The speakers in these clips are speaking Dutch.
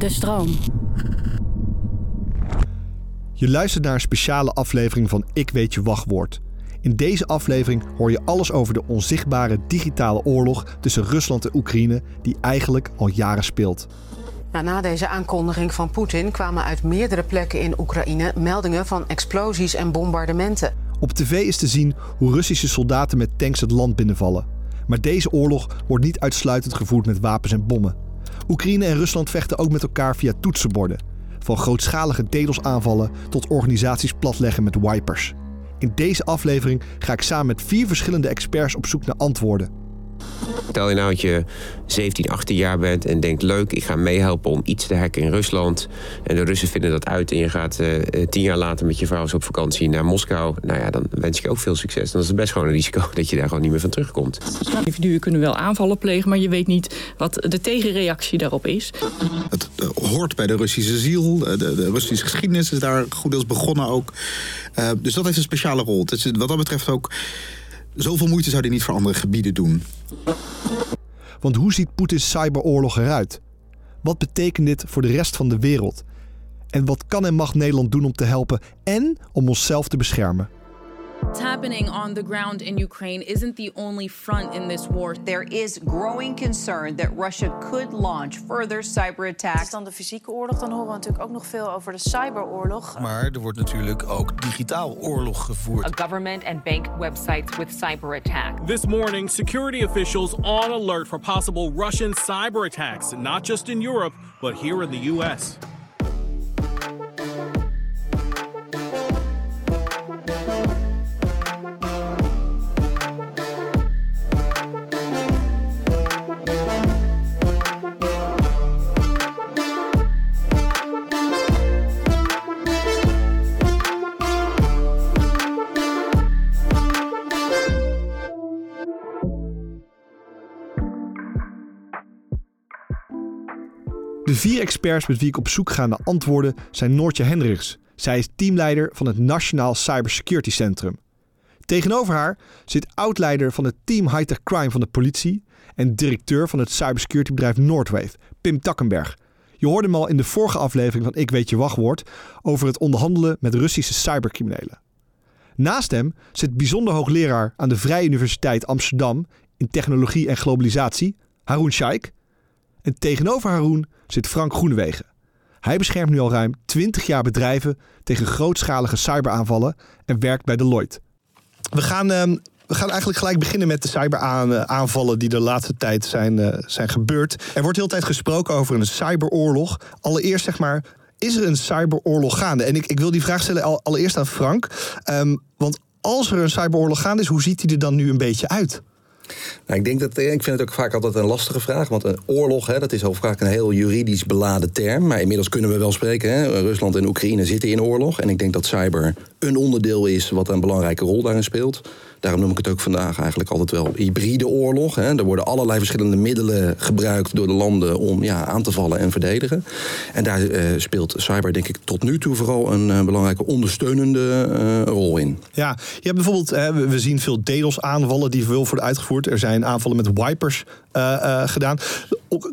De stroom. Je luistert naar een speciale aflevering van Ik Weet Je Wachtwoord. In deze aflevering hoor je alles over de onzichtbare digitale oorlog tussen Rusland en Oekraïne, die eigenlijk al jaren speelt. na deze aankondiging van Poetin kwamen uit meerdere plekken in Oekraïne meldingen van explosies en bombardementen. Op tv is te zien hoe Russische soldaten met tanks het land binnenvallen. Maar deze oorlog wordt niet uitsluitend gevoerd met wapens en bommen. Oekraïne en Rusland vechten ook met elkaar via toetsenborden. Van grootschalige DDoS-aanvallen tot organisaties platleggen met wipers. In deze aflevering ga ik samen met vier verschillende experts op zoek naar antwoorden. Stel je nou dat je 17, 18 jaar bent en denkt: leuk, ik ga meehelpen om iets te hacken in Rusland. En de Russen vinden dat uit en je gaat uh, tien jaar later met je vrouw op vakantie naar Moskou. Nou ja, dan wens ik ook veel succes. Dan is het best gewoon een risico dat je daar gewoon niet meer van terugkomt. Individuen kunnen wel aanvallen plegen, maar je weet niet wat de tegenreactie daarop is. Het hoort bij de Russische ziel. De, de Russische geschiedenis is daar goed als begonnen ook. Uh, dus dat heeft een speciale rol. Wat dat betreft ook Zoveel moeite zou hij niet voor andere gebieden doen. Want hoe ziet Poetins cyberoorlog eruit? Wat betekent dit voor de rest van de wereld? En wat kan en mag Nederland doen om te helpen en om onszelf te beschermen? What's happening on the ground in Ukraine isn't the only front in this war. There is growing concern that Russia could launch further cyber attacks. Is dan de fysieke oorlog, dan horen we natuurlijk ook nog veel over de cyberoorlog. Maar er wordt natuurlijk ook digitaal oorlog gevoerd. A government and bank websites with cyber attack. This morning, security officials on alert for possible Russian cyber attacks, not just in Europe, but here in the US. Vier experts met wie ik op zoek ga naar antwoorden zijn Noortje Hendricks. Zij is teamleider van het Nationaal Cybersecurity Centrum. Tegenover haar zit oud-leider van het team Hightech Crime van de politie en directeur van het cybersecuritybedrijf Noordwave, Pim Takkenberg. Je hoorde hem al in de vorige aflevering van Ik Weet Je Wachtwoord over het onderhandelen met Russische cybercriminelen. Naast hem zit bijzonder hoogleraar aan de Vrije Universiteit Amsterdam in technologie en globalisatie, Haroon Shaikh. En tegenover Haroon zit Frank Groenewegen. Hij beschermt nu al ruim 20 jaar bedrijven tegen grootschalige cyberaanvallen en werkt bij Deloitte. We gaan, uh, we gaan eigenlijk gelijk beginnen met de cyberaanvallen die de laatste tijd zijn, uh, zijn gebeurd. Er wordt heel tijd gesproken over een cyberoorlog. Allereerst zeg maar, is er een cyberoorlog gaande? En ik, ik wil die vraag stellen allereerst aan Frank. Um, want als er een cyberoorlog gaande is, hoe ziet die er dan nu een beetje uit? Nou, ik, denk dat, eh, ik vind het ook vaak altijd een lastige vraag. Want een oorlog, hè, dat is al vaak een heel juridisch beladen term. Maar inmiddels kunnen we wel spreken. Hè. Rusland en Oekraïne zitten in oorlog. En ik denk dat cyber een onderdeel is wat een belangrijke rol daarin speelt. Daarom noem ik het ook vandaag eigenlijk altijd wel hybride oorlog. Hè. Er worden allerlei verschillende middelen gebruikt door de landen om ja, aan te vallen en verdedigen. En daar uh, speelt cyber denk ik tot nu toe vooral een uh, belangrijke ondersteunende uh, rol in. Ja, je hebt bijvoorbeeld, we zien veel DDoS-aanvallen die veel worden uitgevoerd. Er zijn aanvallen met wipers gedaan.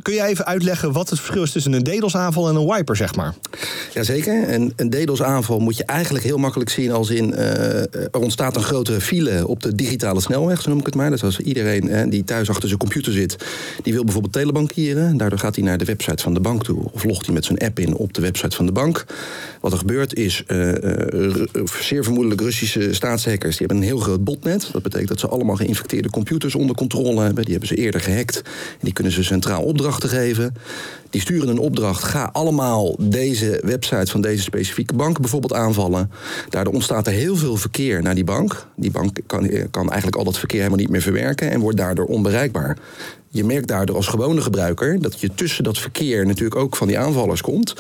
Kun je even uitleggen wat het verschil is tussen een DDoS-aanval en een wiper, zeg maar? Jazeker. En een DDoS-aanval moet je eigenlijk heel makkelijk zien als in... er ontstaat een grotere file op de digitale snelweg, zo noem ik het maar. Dus als iedereen hè, die thuis achter zijn computer zit, die wil bijvoorbeeld telebankieren. Daardoor gaat hij naar de website van de bank toe. Of logt hij met zijn app in op de website van de bank. Wat er gebeurt is, uh, zeer vermoedelijk Russische staatshackers... die hebben een heel groot botnet. Dat betekent dat ze allemaal geïnfecteerde computers onder controle hebben. Die hebben ze eerder gehackt. En die kunnen ze centraal opdrachten geven. Die sturen een opdracht. Ga allemaal deze website van deze specifieke bank bijvoorbeeld aanvallen. Daardoor ontstaat er heel veel verkeer naar die bank. Die bank kan, kan eigenlijk al dat verkeer helemaal niet meer verwerken en wordt daardoor onbereikbaar. Je merkt daardoor als gewone gebruiker dat je tussen dat verkeer natuurlijk ook van die aanvallers komt.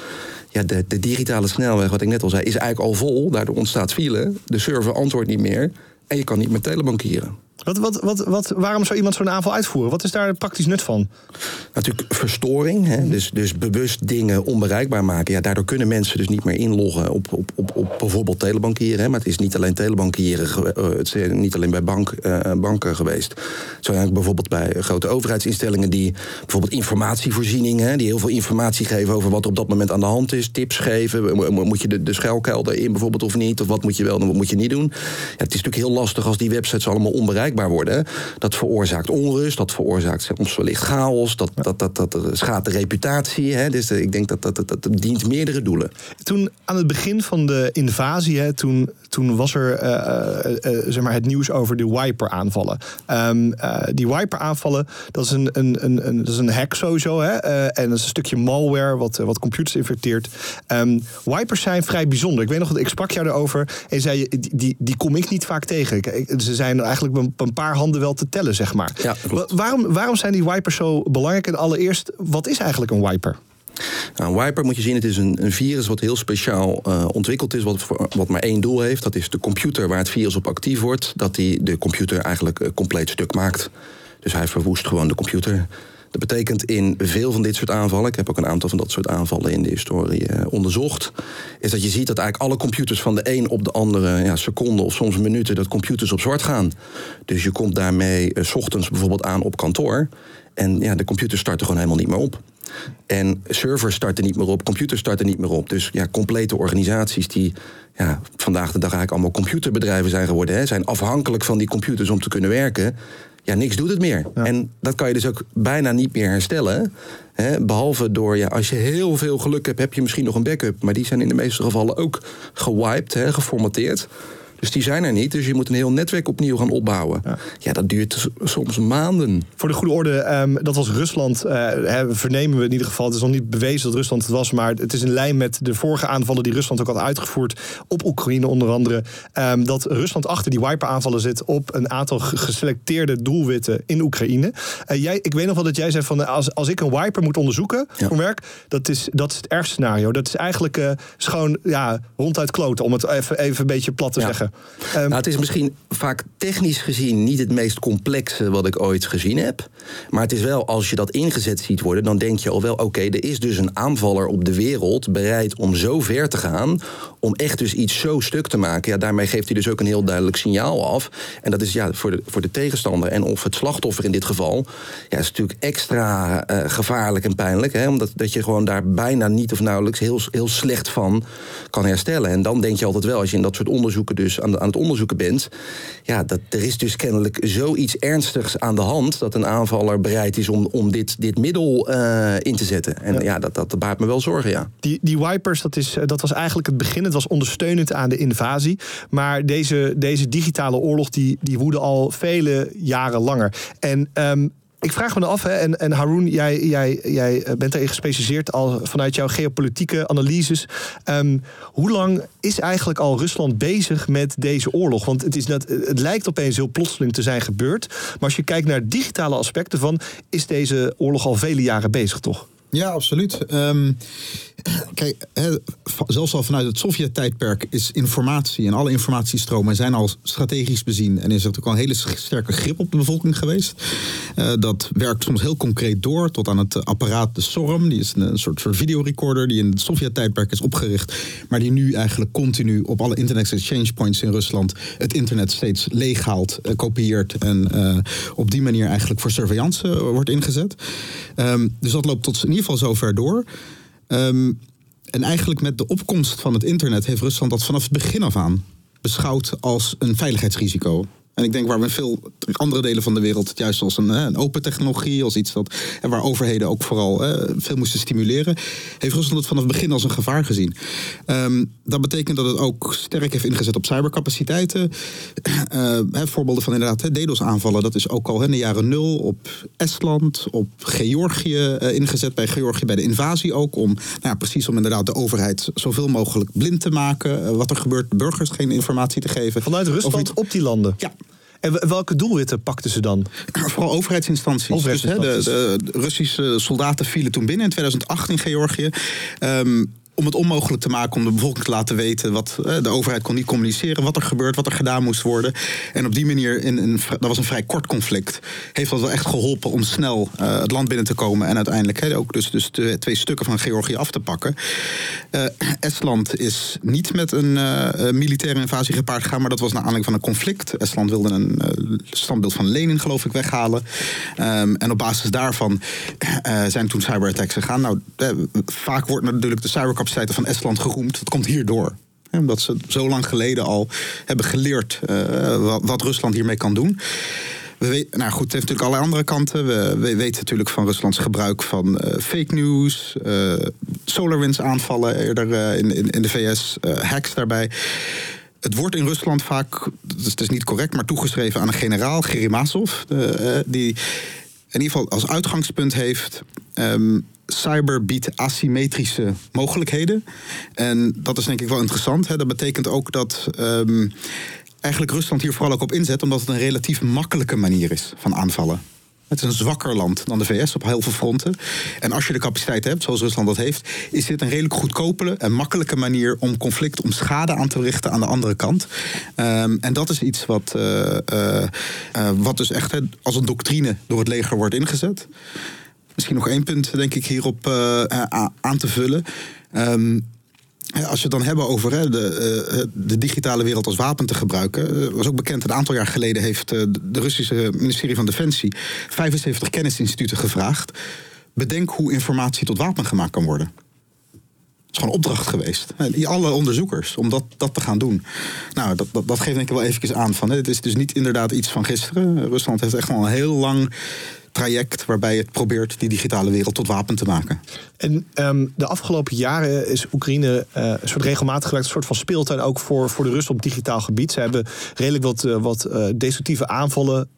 Ja, de, de digitale snelweg, wat ik net al zei, is eigenlijk al vol. Daardoor ontstaat file. De server antwoordt niet meer. En je kan niet meer telebankieren. Wat, wat, wat, wat, waarom zou iemand zo'n aanval uitvoeren? Wat is daar praktisch nut van? Natuurlijk verstoring, hè? Dus, dus bewust dingen onbereikbaar maken. Ja, daardoor kunnen mensen dus niet meer inloggen op, op, op, op bijvoorbeeld telebankieren. Hè? Maar het is niet alleen telebankieren, eh, het is niet alleen bij bank, eh, banken geweest. Is eigenlijk bijvoorbeeld bij grote overheidsinstellingen die bijvoorbeeld informatievoorziening, hè, die heel veel informatie geven over wat op dat moment aan de hand is, tips geven. Mo- mo- Moet je de, de schuilkelder in bijvoorbeeld of niet? Of wat moet je wel en wat moet je niet doen? Ja, het is natuurlijk heel lastig als die websites allemaal onbereikbaar worden. Dat veroorzaakt onrust, dat veroorzaakt soms wellicht chaos, dat, dat, dat, dat, schaadt de reputatie. Hè. Dus eh, ik denk dat dat, dat, dat dient meerdere doelen. Toen aan het begin van de invasie, hè, toen, toen was er eh, eh, eh, zeg maar het nieuws over de Wiper-aanvallen. Ehm, eh, die Wiper-aanvallen, dat is een, een, een, een, dat is een hack sowieso. Hè, en dat is een stukje malware wat, wat computers infecteert. Ehm, wipers zijn vrij bijzonder. Ik weet nog dat ik sprak jou erover en je zei, die, die, die kom ik niet vaak tegen. Ik- Ze zijn eigenlijk op een paar handen wel te tellen, zeg maar. Wa- waarom, waarom zijn die wipers zo belangrijk? En allereerst, wat is eigenlijk een wiper? Nou, een wiper moet je zien, het is een, een virus wat heel speciaal eh, ontwikkeld is, wat, wat maar één doel heeft. Dat is de computer waar het virus op actief wordt, dat die de computer eigenlijk eh, compleet stuk maakt. Dus hij verwoest gewoon de computer. Dat betekent in veel van dit soort aanvallen, ik heb ook een aantal van dat soort aanvallen in de historie eh, onderzocht, is dat je ziet dat eigenlijk alle computers van de een op de andere ja, seconde of soms minuten, dat computers op zwart gaan. Dus je komt daarmee 's ochtends bijvoorbeeld aan op kantoor en ja, de computers starten gewoon helemaal niet meer op. En servers starten niet meer op, computers starten niet meer op. Dus ja, complete organisaties die ja, vandaag de dag eigenlijk allemaal computerbedrijven zijn geworden, hè, zijn afhankelijk van die computers om te kunnen werken. Ja, niks doet het meer. En dat kan je dus ook bijna niet meer herstellen. Hè, behalve door, ja, als je heel veel geluk hebt, heb je misschien nog een backup. Maar die zijn in de meeste gevallen ook gewiped, hè, geformateerd. Dus die zijn er niet. Dus je moet een heel netwerk opnieuw gaan opbouwen. Ja, dat duurt soms maanden. Voor de goede orde, ehm, dat was Rusland. eh, vernemen we in ieder geval. Het is nog niet bewezen dat Rusland het was. Maar het is in lijn met de vorige aanvallen die Rusland ook had uitgevoerd. Op Oekraïne onder andere. ehm, dat Rusland achter die wiper-aanvallen zit. op een aantal ge- geselecteerde doelwitten in Oekraïne. Eh, jij, ik weet nog wel dat jij zei van. eh, als, als ik een wiper moet onderzoeken voor werk. Dat is, dat is het ergste scenario. Dat is eigenlijk is gewoon ja, ronduit kloten. Om het even, even een beetje plat te zeggen. Ehm, nou, het is misschien vaak technisch gezien niet het meest complexe wat ik ooit gezien heb. Maar het is wel, als je dat ingezet ziet worden, dan denk je al wel: oké, er is dus een aanvaller op de wereld bereid om zo ver te gaan. Om echt dus iets zo stuk te maken. Ja, daarmee geeft hij dus ook een heel duidelijk signaal af. En dat is ja, voor de, voor de tegenstander en of het slachtoffer in dit geval. Ja, is natuurlijk extra eh, gevaarlijk en pijnlijk. Hè, omdat dat je gewoon daar bijna niet of nauwelijks heel, heel slecht van kan herstellen. En dan denk je altijd wel, als je in dat soort onderzoeken dus aan, de- aan het onderzoeken bent. Ja, dat, er is dus kennelijk zoiets ernstigs aan de hand. dat een aanvaller bereid is om, om dit, dit middel eh, in te zetten. En ja, dat, dat baart me wel zorgen, ja. Die, die wipers, dat, is, dat was eigenlijk het begin. Het was ondersteunend aan de invasie. Maar deze, deze digitale oorlog die, die woedde al vele jaren langer. En ehm, ik vraag me dan af, hè, en, en Haroon, jij, jij, jij bent erin gespecialiseerd al vanuit jouw geopolitieke analyses. Ehm, hoe lang is eigenlijk al Rusland bezig met deze oorlog? Want het, is net, het lijkt opeens heel plotseling te zijn gebeurd. Maar als je kijkt naar digitale aspecten van, is deze oorlog al vele jaren bezig, toch? Ja, absoluut. Ehm, kijk, zelfs al vanuit het Sovjet-tijdperk is informatie en alle informatiestromen zijn al strategisch bezien. En is er natuurlijk al een hele sterke grip op de bevolking geweest. Eh, dat werkt soms heel concreet door tot aan het apparaat de SORM. Die is een, soort, soort videorecorder die in het Sovjet-tijdperk is opgericht. Maar die nu eigenlijk continu op alle internet exchange points in Rusland het internet steeds leeghaalt, eh, kopieert. En eh, op die manier eigenlijk voor surveillance wordt ingezet. Ehm, dus dat loopt tot in ieder geval zover door. Ehm, en eigenlijk met de opkomst van het internet heeft Rusland dat vanaf het begin af aan beschouwd als een veiligheidsrisico. En ik denk waar we in veel andere delen van de wereld het juist als een, een open technologie, als iets dat, en waar overheden ook vooral veel moesten stimuleren, heeft Rusland het vanaf het begin als een gevaar gezien. Ehm, dat betekent dat het ook sterk heeft ingezet op cybercapaciteiten. Hè, voorbeelden van inderdaad DDoS-aanvallen, dat is ook al in de jaren nul op Estland, op Georgië eh, ingezet. Bij Georgië bij de invasie ook, om nou ja, precies om inderdaad de overheid zoveel mogelijk blind te maken. eh, wat er gebeurt, burgers geen informatie te geven. Vanuit Rusland op die landen? Ja. En welke doelwitten pakten ze dan? Vooral overheidsinstanties. Dus, hè, de, de, de Russische soldaten vielen toen binnen in 2008 in Georgië. Ehm, om het onmogelijk te maken om de bevolking te laten weten wat eh, de overheid kon niet communiceren, wat er gebeurt, wat er gedaan moest worden. En op die manier, in een, dat was een vrij kort conflict, heeft dat wel echt geholpen om snel uh, het land binnen te komen en uiteindelijk ook dus, dus de twee stukken van Georgië af te pakken. Uh, Estland is niet met een militaire invasie gepaard gegaan, maar dat was naar aanleiding van een conflict. Estland wilde een standbeeld van Lenin, geloof ik, weghalen. Um, en op basis daarvan zijn toen cyberattacks gegaan. Nou, vaak wordt natuurlijk de cybercapaciteit van Estland geroemd. Dat komt hierdoor. Omdat ze zo lang geleden al hebben geleerd uh, wat, Rusland hiermee kan doen. We weten, nou goed, het heeft natuurlijk allerlei andere kanten. We, we weten natuurlijk van Ruslands gebruik van uh, fake news, uh, SolarWinds aanvallen eerder in, in, de VS, hacks daarbij. Het wordt in Rusland vaak, het is niet correct, maar toegeschreven aan een generaal, Gerimasov, die in ieder geval als uitgangspunt heeft. Um, cyber biedt asymmetrische mogelijkheden. En dat is denk ik wel interessant. Hè. Dat betekent ook dat um, eigenlijk Rusland hier vooral ook op inzet, omdat het een relatief makkelijke manier is van aanvallen. Het is een zwakker land dan de VS op heel veel fronten. En als je de capaciteit hebt, zoals Rusland dat heeft, is dit een redelijk goedkopere en makkelijke manier om conflict, om schade aan te richten aan de andere kant. Um, en dat is iets wat, uh, uh, uh, wat dus echt als een doctrine door het leger wordt ingezet. Misschien nog één punt, denk ik, hierop uh, aan te vullen. Um, als we het dan hebben over de, uh, de, digitale wereld als wapen te gebruiken. was ook bekend, een aantal jaar geleden heeft de Russische ministerie van Defensie 75 kennisinstituten gevraagd. Bedenk hoe informatie tot wapen gemaakt kan worden. Dat is gewoon opdracht geweest. Alle onderzoekers om dat, dat te gaan doen. Nou, dat, dat, dat geeft denk ik wel even aan van. Hè, het is dus niet inderdaad iets van gisteren. Rusland heeft echt al heel lang traject waarbij het probeert die digitale wereld tot wapen te maken. En um, de afgelopen jaren is Oekraïne uh, een soort regelmatig gewerkt, een soort van speeltuin ook voor, voor de Russen op digitaal gebied. Ze hebben redelijk wat, uh, wat uh, destructieve aanvallen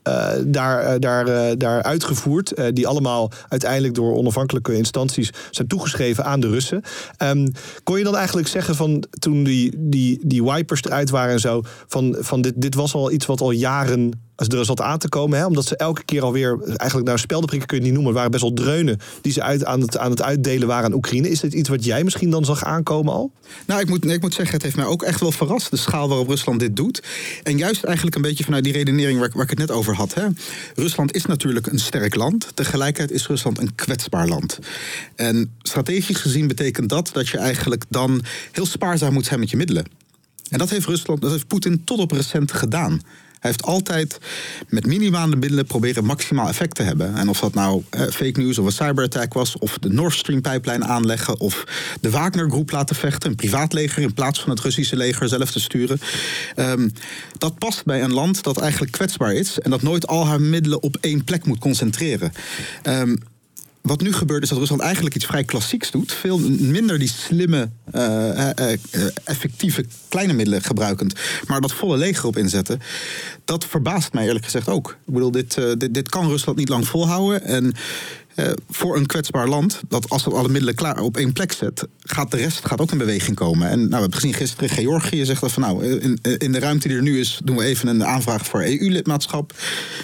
daar, daar, daar uitgevoerd, die allemaal uiteindelijk door onafhankelijke instanties zijn toegeschreven aan de Russen. Um, kon je dan eigenlijk zeggen van toen die, die, die wipers eruit waren en zo, van, van dit, dit was al iets wat al jaren als er zat aan te komen. Hè, omdat ze elke keer alweer, eigenlijk nou speldenprikken kun je niet noemen, waren best wel dreunen die ze uit, aan, het, aan het uitdelen waren aan Oekraïne. Is dit iets wat jij misschien dan zag aankomen al? Nou, ik moet, ik moet zeggen, het heeft mij ook echt wel verrast, de schaal waarop Rusland dit doet. En juist eigenlijk een beetje vanuit die redenering waar, waar ik het net over had. Hè. Rusland is natuurlijk een sterk land. Tegelijkertijd is Rusland een kwetsbaar land. En strategisch gezien betekent dat dat je eigenlijk dan heel spaarzaam moet zijn met je middelen. En dat heeft Rusland, dat heeft Poetin tot op recent gedaan. Hij heeft altijd met minimale middelen proberen maximaal effect te hebben. En of dat nou eh, fake news of een cyberattack was, of de Nord Stream pijplijn aanleggen, of de Wagner-groep laten vechten, een privaatleger in plaats van het Russische leger zelf te sturen. Um, dat past bij een land dat eigenlijk kwetsbaar is en dat nooit al haar middelen op één plek moet concentreren. Um, wat nu gebeurt is dat Rusland eigenlijk iets vrij klassieks doet. Veel minder die slimme, uh, uh, effectieve kleine middelen gebruikend. Maar dat volle leger op inzetten. Dat verbaast mij eerlijk gezegd ook. Ik bedoel, dit, dit, dit kan Rusland niet lang volhouden. En voor een kwetsbaar land, dat als het alle middelen klaar op één plek zet, gaat de rest gaat ook in beweging komen. En nou, we hebben gezien gisteren, Georgië zegt dat van nou, in, in de ruimte die er nu is, doen we even een aanvraag voor EU-lidmaatschap.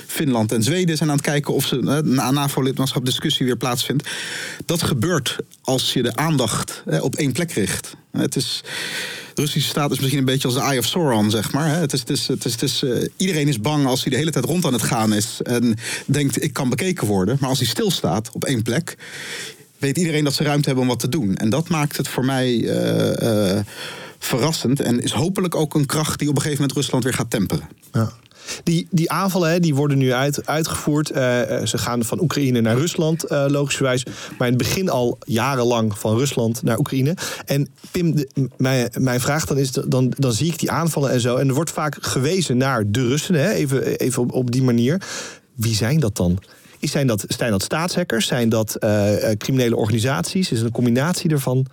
Finland en Zweden zijn aan het kijken of ze na NAVO-lidmaatschap discussie weer plaatsvindt. Dat gebeurt als je de aandacht op één plek richt. Het is Russische staat is misschien een beetje als de Eye of Sauron, zeg maar. Het is, het is, het is, het is uh, iedereen is bang als hij de hele tijd rond aan het gaan is en denkt ik kan bekeken worden. Maar als hij stilstaat op één plek, weet iedereen dat ze ruimte hebben om wat te doen. En dat maakt het voor mij uh, uh, verrassend en is hopelijk ook een kracht die op een gegeven moment Rusland weer gaat temperen. Ja. Die, die aanvallen hè, die worden nu uit, uitgevoerd. Uh, ze gaan van Oekraïne naar Rusland, uh, logischerwijs. Maar in het begin al jarenlang van Rusland naar Oekraïne. En Pim, mijn, mijn vraag dan is, dan, dan zie ik die aanvallen en zo. En er wordt vaak gewezen naar de Russen, hè, even, even op, op die manier. Wie zijn dat dan? Zijn dat, zijn dat staatshackers? Zijn dat criminele organisaties? Is het een combinatie ervan?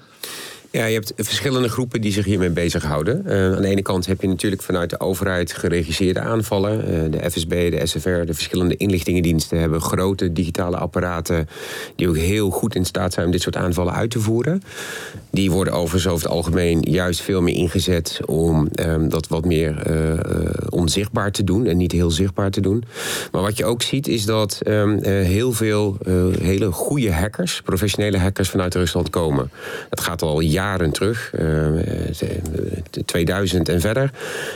Ja, je hebt verschillende groepen die zich hiermee bezighouden. Uh, aan de ene kant heb je natuurlijk vanuit de overheid geregisseerde aanvallen. Uh, de FSB, de SFR, de verschillende inlichtingendiensten hebben grote digitale apparaten. die ook heel goed in staat zijn om dit soort aanvallen uit te voeren. Die worden overigens over het algemeen juist veel meer ingezet om um, dat wat meer uh, onzichtbaar te doen en niet heel zichtbaar te doen. Maar wat je ook ziet is dat um, heel veel hele goede hackers, professionele hackers vanuit Rusland komen. Dat gaat al jaren jaren terug, 2000 en verder.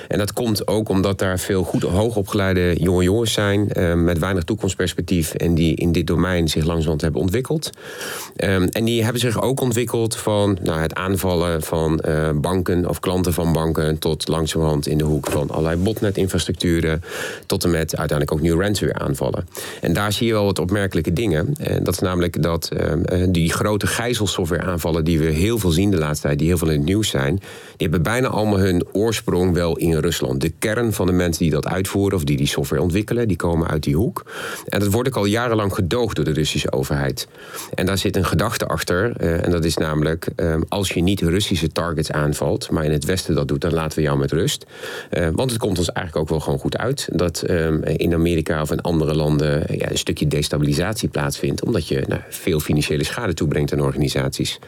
En dat komt ook omdat daar veel goed hoogopgeleide jonge jongens zijn met weinig toekomstperspectief en die in dit domein zich langzamerhand hebben ontwikkeld. en die hebben zich ook ontwikkeld van nou, het aanvallen van banken of klanten van banken tot langzamerhand in de hoek van allerlei botnet-infrastructuren tot en met uiteindelijk ook nu ransomware aanvallen. En daar zie je wel wat opmerkelijke dingen. En dat is namelijk dat die grote gijzelsoftware aanvallen die we heel veel zien de laatste tijd, die heel veel in het nieuws zijn, die hebben bijna allemaal hun oorsprong wel in Rusland. De kern van de mensen die dat uitvoeren of die die software ontwikkelen, die komen uit die hoek. En dat wordt ook al jarenlang gedoogd door de Russische overheid. En daar zit een gedachte achter. Eh, en dat is namelijk, ehm, als je niet Russische targets aanvalt, maar in het Westen dat doet, dan laten we jou met rust. Eh, want het komt ons eigenlijk ook wel gewoon goed uit dat in Amerika of in andere landen ja, een stukje destabilisatie plaatsvindt. Omdat je nou, veel financiële schade toebrengt aan organisaties.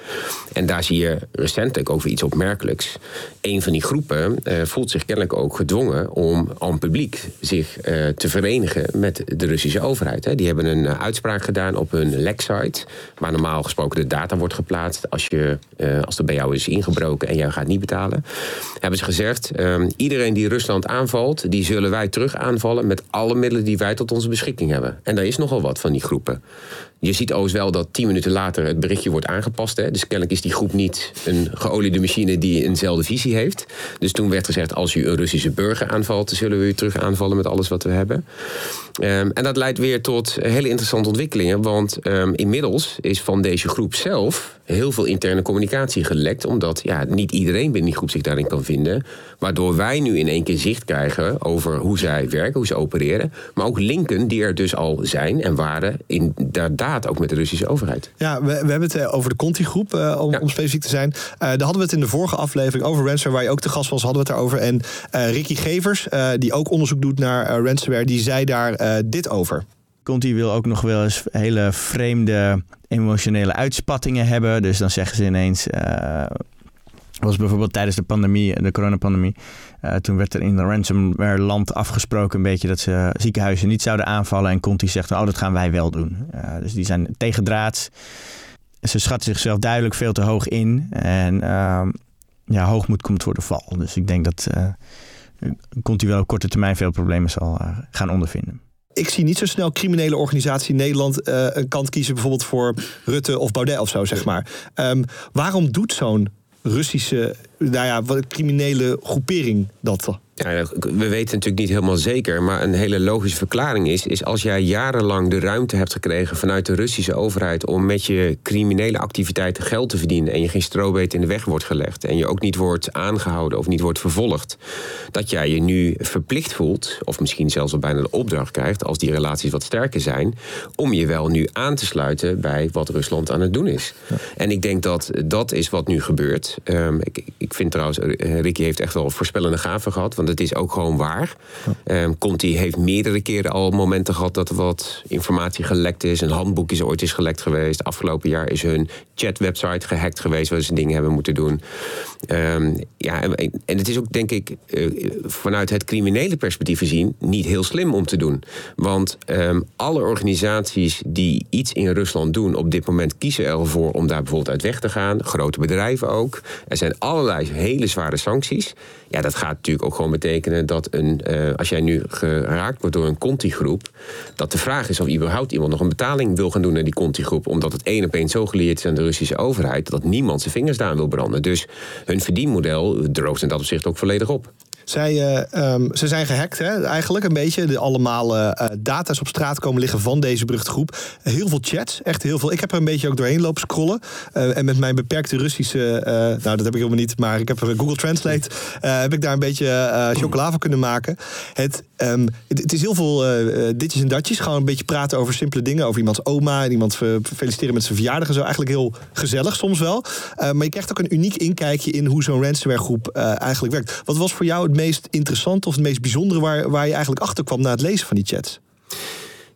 En daar zie je recentelijk over iets opmerkelijks. Een van die groepen uh, voelt zich kennelijk ook gedwongen om aan publiek zich uh, te verenigen met de Russische overheid. Die hebben een uh, uitspraak gedaan op hun leksite, waar normaal gesproken de data wordt geplaatst als, je, als er bij jou is ingebroken en jij gaat niet betalen. Hebben ze gezegd, ehm, iedereen die Rusland aanvalt, die zullen wij terug aanvallen met alle middelen die wij tot onze beschikking hebben. En daar is nogal wat van die groepen. Je ziet overigens wel dat tien minuten later het berichtje wordt aangepast. Hè? Dus kennelijk is die groep niet een geoliede machine die eenzelfde visie heeft. Dus toen werd gezegd: als u een Russische burger aanvalt, zullen we u terug aanvallen met alles wat we hebben. Um, en dat leidt weer tot hele interessante ontwikkelingen. Want um, inmiddels is van deze groep zelf heel veel interne communicatie gelekt. Omdat ja, niet iedereen binnen die groep zich daarin kan vinden. Waardoor wij nu in één keer zicht krijgen over hoe zij werken, hoe ze opereren. Maar ook linken die er dus al zijn en waren inderdaad ook met de Russische overheid. Ja, we, we hebben het eh, over de Conti-groep, uh, om, om, specifiek te zijn. Uh, daar hadden we het in de vorige aflevering over ransomware, waar je ook te gast was, hadden we het erover. En uh, Ricky Gevers, die ook onderzoek doet naar ransomware, die zei daar dit over. Conti wil ook nog wel eens hele vreemde emotionele uitspattingen hebben. Dus dan zeggen ze ineens. Uh, was bijvoorbeeld tijdens de pandemie, de coronapandemie. Uh, toen werd er in ransomware land afgesproken een beetje dat ze ziekenhuizen niet zouden aanvallen. En Conti zegt, oh dat gaan wij wel doen. Uh, dus die zijn tegendraads. Ze schatten zichzelf duidelijk veel te hoog in. En ja, hoogmoed komt voor de val. Dus ik denk dat Conti wel op korte termijn veel problemen zal gaan ondervinden ik zie niet zo snel criminele organisatie Nederland uh, een kant kiezen, bijvoorbeeld voor Rutte of Baudet of zo, zeg maar. Um, waarom doet zo'n Russische, nou ja, criminele groepering dat? Ja, we weten natuurlijk niet helemaal zeker, maar een hele logische verklaring is, is als jij jarenlang de ruimte hebt gekregen vanuit de Russische overheid om met je criminele activiteiten geld te verdienen en je geen strobeet in de weg wordt gelegd en je ook niet wordt aangehouden of niet wordt vervolgd, dat jij je nu verplicht voelt, of misschien zelfs al bijna de opdracht krijgt, als die relaties wat sterker zijn, om je wel nu aan te sluiten bij wat Rusland aan het doen is. En ik denk dat dat is wat nu gebeurt. Um, ik, ik vind trouwens, eh, Ricky heeft echt wel voorspellende gaven gehad, want het is ook gewoon waar. Um, Conti heeft meerdere keren al momenten gehad dat er wat informatie gelekt is. Een handboek is ooit eens gelekt geweest. Afgelopen jaar is hun chatwebsite gehackt geweest waar ze dingen hebben moeten doen. Um, ja, en, het is ook denk ik uh, vanuit het criminele perspectief gezien niet heel slim om te doen. Want um, alle organisaties die iets in Rusland doen op dit moment kiezen ervoor om daar bijvoorbeeld uit weg te gaan. Grote bedrijven ook. Er zijn allerlei hele zware sancties. Ja, dat gaat natuurlijk ook gewoon betekenen dat een, uh, als jij nu geraakt wordt door een Conti-groep, dat de vraag is of überhaupt iemand nog een betaling wil gaan doen naar die Conti-groep, omdat het één op één zo geleerd is aan de Russische overheid dat niemand zijn vingers daar wil branden. Dus hun verdienmodel droogt in dat opzicht ook volledig op. Zij, uh, um, ze zijn gehackt, hè, eigenlijk een beetje. De allemaal uh, data's op straat komen liggen van deze beruchte Heel veel chats, echt heel veel. Ik heb er een beetje ook doorheen lopen scrollen. En met mijn beperkte Russische, nou dat heb ik helemaal niet, maar ik heb Google Translate, heb ik daar een beetje chocola van kunnen maken. Het, het, het, is heel veel ditjes en datjes. Gewoon een beetje praten over simpele dingen, over iemands oma en iemand feliciteren met zijn verjaardag en zo. Eigenlijk heel gezellig soms wel. maar je krijgt ook een uniek inkijkje in hoe zo'n ransomware groep eigenlijk werkt. Wat was voor jou het meest interessante of het meest bijzondere waar, waar je eigenlijk achter kwam na het lezen van die chats?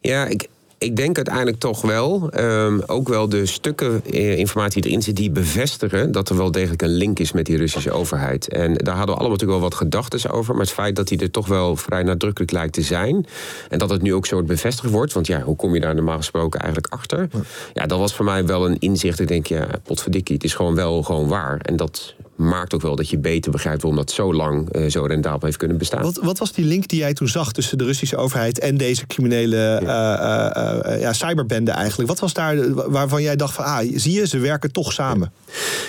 Ja, ik, ik denk uiteindelijk toch wel, ehm, ook wel de stukken eh, informatie die erin zit, die bevestigen dat er wel degelijk een link is met die Russische overheid. En daar hadden we allemaal natuurlijk wel wat gedachten over, maar het feit dat die er toch wel vrij nadrukkelijk lijkt te zijn en dat het nu ook zo bevestigd wordt, want ja, hoe kom je daar normaal gesproken eigenlijk achter? Ja, dat was voor mij wel een inzicht. Ik denk, ja, potverdikkie, het is gewoon wel gewoon waar. En dat maakt ook wel dat je beter begrijpt waarom dat zo lang uh, zo rendabel heeft kunnen bestaan. Wat, wat, was die link die jij toen zag tussen de Russische overheid en deze criminele ja. Uh, uh, ja, cyberbende eigenlijk? Wat was daar waarvan jij dacht van, ah, zie je, ze werken toch samen?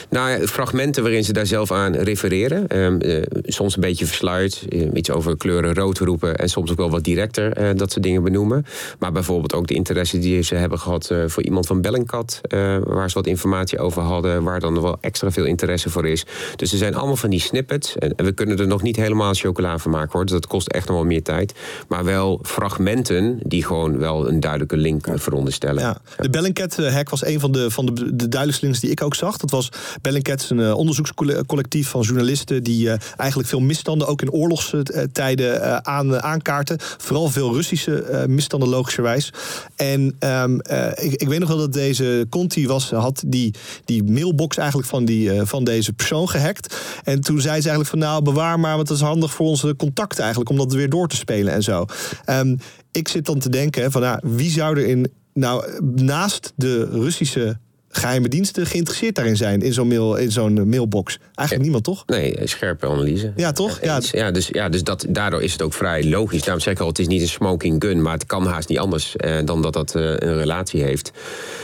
Nou fragmenten waarin ze daar zelf aan refereren. Ehm, soms een beetje versluit, iets over kleuren rood roepen en soms ook wel wat directer dat ze dingen benoemen. Maar bijvoorbeeld ook de interesse die ze hebben gehad voor iemand van Bellingcat, waar ze wat informatie over hadden, waar dan wel extra veel interesse voor is. Dus er zijn allemaal van die snippets. En, we kunnen er nog niet helemaal chocola van maken hoor. Dus dat kost echt nog wel meer tijd. Maar wel fragmenten die gewoon wel een duidelijke link veronderstellen. Ja. De Bellingcat-hack was een van de, van de, de duidelijkste links die ik ook zag. Dat was Bellingcat, een uh, onderzoekscollectief van journalisten die uh, eigenlijk veel misstanden, ook in oorlogstijden, uh, aan, aankaarten. Vooral veel Russische misstanden, logischerwijs. En um, ik, ik weet nog wel dat deze Conti was, had die, die mailbox eigenlijk van, die, van deze persoon gehackt. En toen zei ze eigenlijk van nou bewaar maar, want dat is handig voor onze contacten eigenlijk, om dat weer door te spelen en zo. Um, ik zit dan te denken van nou, wie zou er in nou naast de Russische geheime diensten geïnteresseerd daarin zijn, in zo'n mail, in zo'n mailbox? Eigenlijk niemand, toch? Nee, scherpe analyse. Ja, toch? Ja, ja, dus, ja dus dat, daardoor is het ook vrij logisch. Daarom zeg ik al, het is niet een smoking gun, maar het kan haast niet anders eh, dan dat dat eh, een relatie heeft.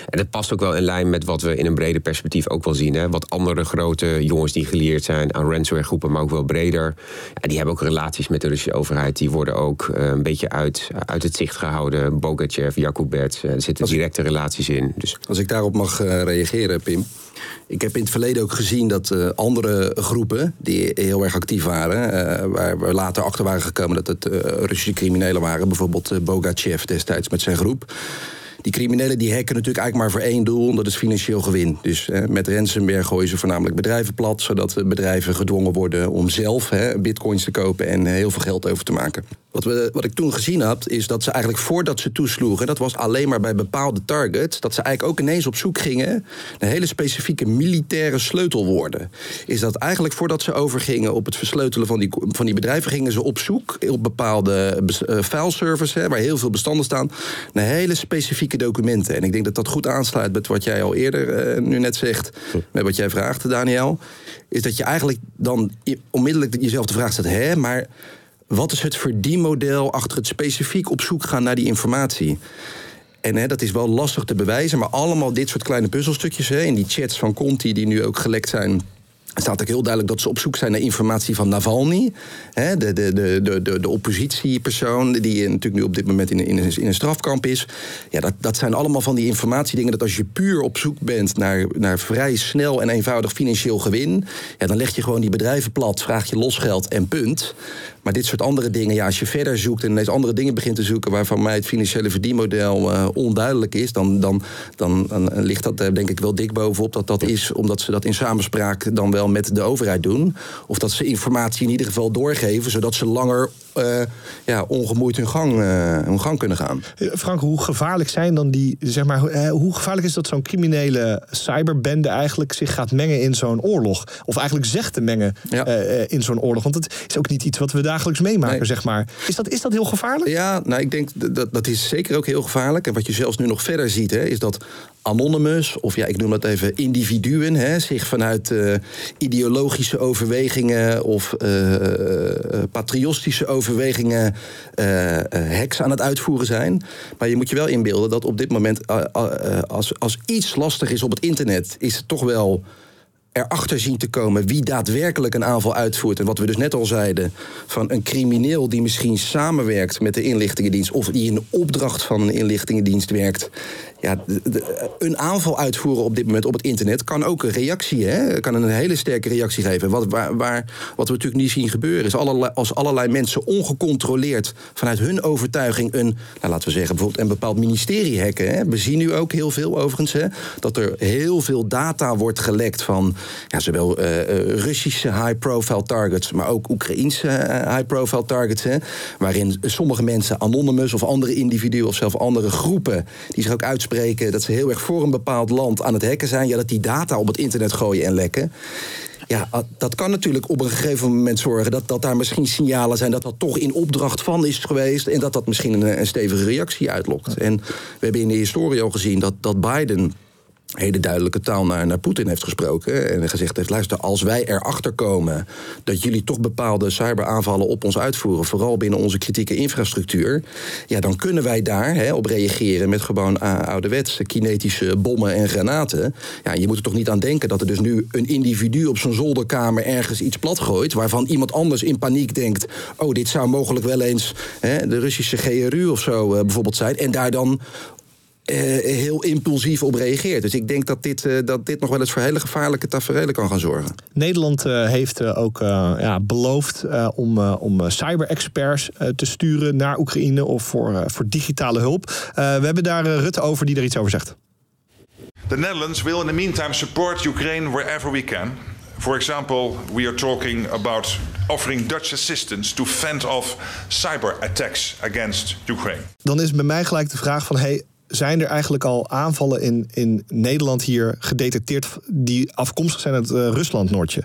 En dat past ook wel in lijn met wat we in een breder perspectief ook wel zien. Hè? Wat andere grote jongens die geleerd zijn aan ransomware groepen, maar ook wel breder. Ja, die hebben ook relaties met de Russische overheid. Die worden ook een beetje uit, uit het zicht gehouden. Bogachev, Jakubets, er zitten directe relaties in. Dus. Als ik daarop mag reageren, Pim. Ik heb in het verleden ook gezien dat uh, andere groepen die heel erg actief waren, uh, waar we later achter waren gekomen dat het Russische criminelen waren, bijvoorbeeld Bogachev destijds met zijn groep. Die criminelen die hacken natuurlijk eigenlijk maar voor één doel, dat is financieel gewin. Dus hè, met ransomware gooien ze voornamelijk bedrijven plat, zodat bedrijven gedwongen worden om zelf hè, bitcoins te kopen en heel veel geld over te maken. Wat, we, wat ik toen gezien had, is dat ze eigenlijk voordat ze toesloegen, dat was alleen maar bij bepaalde targets, dat ze eigenlijk ook ineens op zoek gingen naar hele specifieke militaire sleutelwoorden. Is dat eigenlijk voordat ze overgingen op het versleutelen van die, van die bedrijven, gingen ze op zoek op bepaalde uh, fileservers, hè, waar heel veel bestanden staan, naar hele specifieke documenten. En ik denk dat dat goed aansluit met wat jij al eerder uh, nu net zegt, met wat jij vraagt, Daniel. Is dat je eigenlijk dan onmiddellijk jezelf de vraag stelt: hè, maar wat is het verdienmodel achter het specifiek op zoek gaan naar die informatie? En hè, dat is wel lastig te bewijzen, maar allemaal dit soort kleine puzzelstukjes hè, in die chats van Conti die nu ook gelekt zijn staat ook heel duidelijk dat ze op zoek zijn naar informatie van Navalny. Hè, de, de, de, de, de oppositiepersoon die natuurlijk nu op dit moment in, in, in een strafkamp is. Ja, dat, dat zijn allemaal van die informatiedingen dat als je puur op zoek bent naar, naar vrij snel en eenvoudig financieel gewin... Ja, dan leg je gewoon die bedrijven plat, vraag je losgeld en punt. Maar dit soort andere dingen, ja, als je verder zoekt en ineens andere dingen begint te zoeken waarvan mij het financiële verdienmodel uh, onduidelijk is, dan, dan, dan, dan ligt dat denk ik wel dik bovenop dat dat is omdat ze dat in samenspraak dan wel met de overheid doen. Of dat ze informatie in ieder geval doorgeven, zodat ze langer uh, ja, ongemoeid hun gang, hun gang kunnen gaan. Frank, hoe gevaarlijk zijn dan die, zeg maar, hoe gevaarlijk is dat zo'n criminele cyberbende eigenlijk zich gaat mengen in zo'n oorlog? Of eigenlijk zegt te mengen ja. in zo'n oorlog? Want het is ook niet iets wat we dagelijks meemaken, nee. zeg maar. Is dat, is dat heel gevaarlijk? Ja, nou, ik denk dat dat is zeker ook heel gevaarlijk. En wat je zelfs nu nog verder ziet, hè, is dat Anonymous, of ja, ik noem dat even individuen, hè, zich vanuit uh, ideologische overwegingen of uh, patriotische overwegingen hacks aan het uitvoeren zijn. Maar je moet je wel inbeelden dat op dit moment, als, als iets lastig is op het internet, is het toch wel erachter zien te komen wie daadwerkelijk een aanval uitvoert. En wat we dus net al zeiden, van een crimineel die misschien samenwerkt met de inlichtingendienst of die in opdracht van een inlichtingendienst werkt. Ja, een aanval uitvoeren op dit moment op het internet kan ook een reactie, hè, kan een hele sterke reactie geven. Wat, waar, waar, wat we natuurlijk niet zien gebeuren, is allerlei, als allerlei mensen ongecontroleerd vanuit hun overtuiging een, nou, laten we zeggen, bijvoorbeeld een bepaald ministerie hacken. Hè. We zien nu ook heel veel overigens hè, dat er heel veel data wordt gelekt van ja, zowel eh, eh, Russische high-profile targets, maar ook Oekraïnse eh, high-profile targets. Hè, waarin sommige mensen, anonymous of andere individuen of zelfs andere groepen, die zich ook uitspreken dat ze heel erg voor een bepaald land aan het hacken zijn, ja, dat die data op het internet gooien en lekken. Ja, dat kan natuurlijk op een gegeven moment zorgen dat, dat daar misschien signalen zijn dat dat toch in opdracht van is geweest. En dat dat misschien een, een stevige reactie uitlokt. En we hebben in de historie al gezien dat, dat Biden hele duidelijke taal naar, naar Poetin heeft gesproken. En gezegd heeft: luister, als wij erachter komen dat jullie toch bepaalde cyberaanvallen op ons uitvoeren, vooral binnen onze kritieke infrastructuur, ja, dan kunnen wij daar hè, op reageren met gewoon ouderwetse kinetische bommen en granaten. Ja, je moet er toch niet aan denken dat er dus nu een individu op zijn zolderkamer ergens iets platgooit, waarvan iemand anders in paniek denkt: oh, dit zou mogelijk wel eens hè, de Russische GRU of zo uh, bijvoorbeeld zijn, en daar dan heel impulsief op reageert. Dus ik denk dat dit, uh, dat dit nog wel eens voor hele gevaarlijke tafereelen kan gaan zorgen. Nederland uh, heeft ook ja, beloofd om, om cyber-experts te sturen naar Oekraïne of voor, voor digitale hulp. we hebben daar Rutte over die er iets over zegt. The Netherlands will in the meantime support Ukraine wherever we can. For example, we are talking about offering Dutch assistance to fend off cyber attacks against Ukraine. Dan is bij mij gelijk de vraag van hey, zijn er eigenlijk al aanvallen in, in Nederland hier gedetecteerd die afkomstig zijn uit uh, Rusland, Noortje?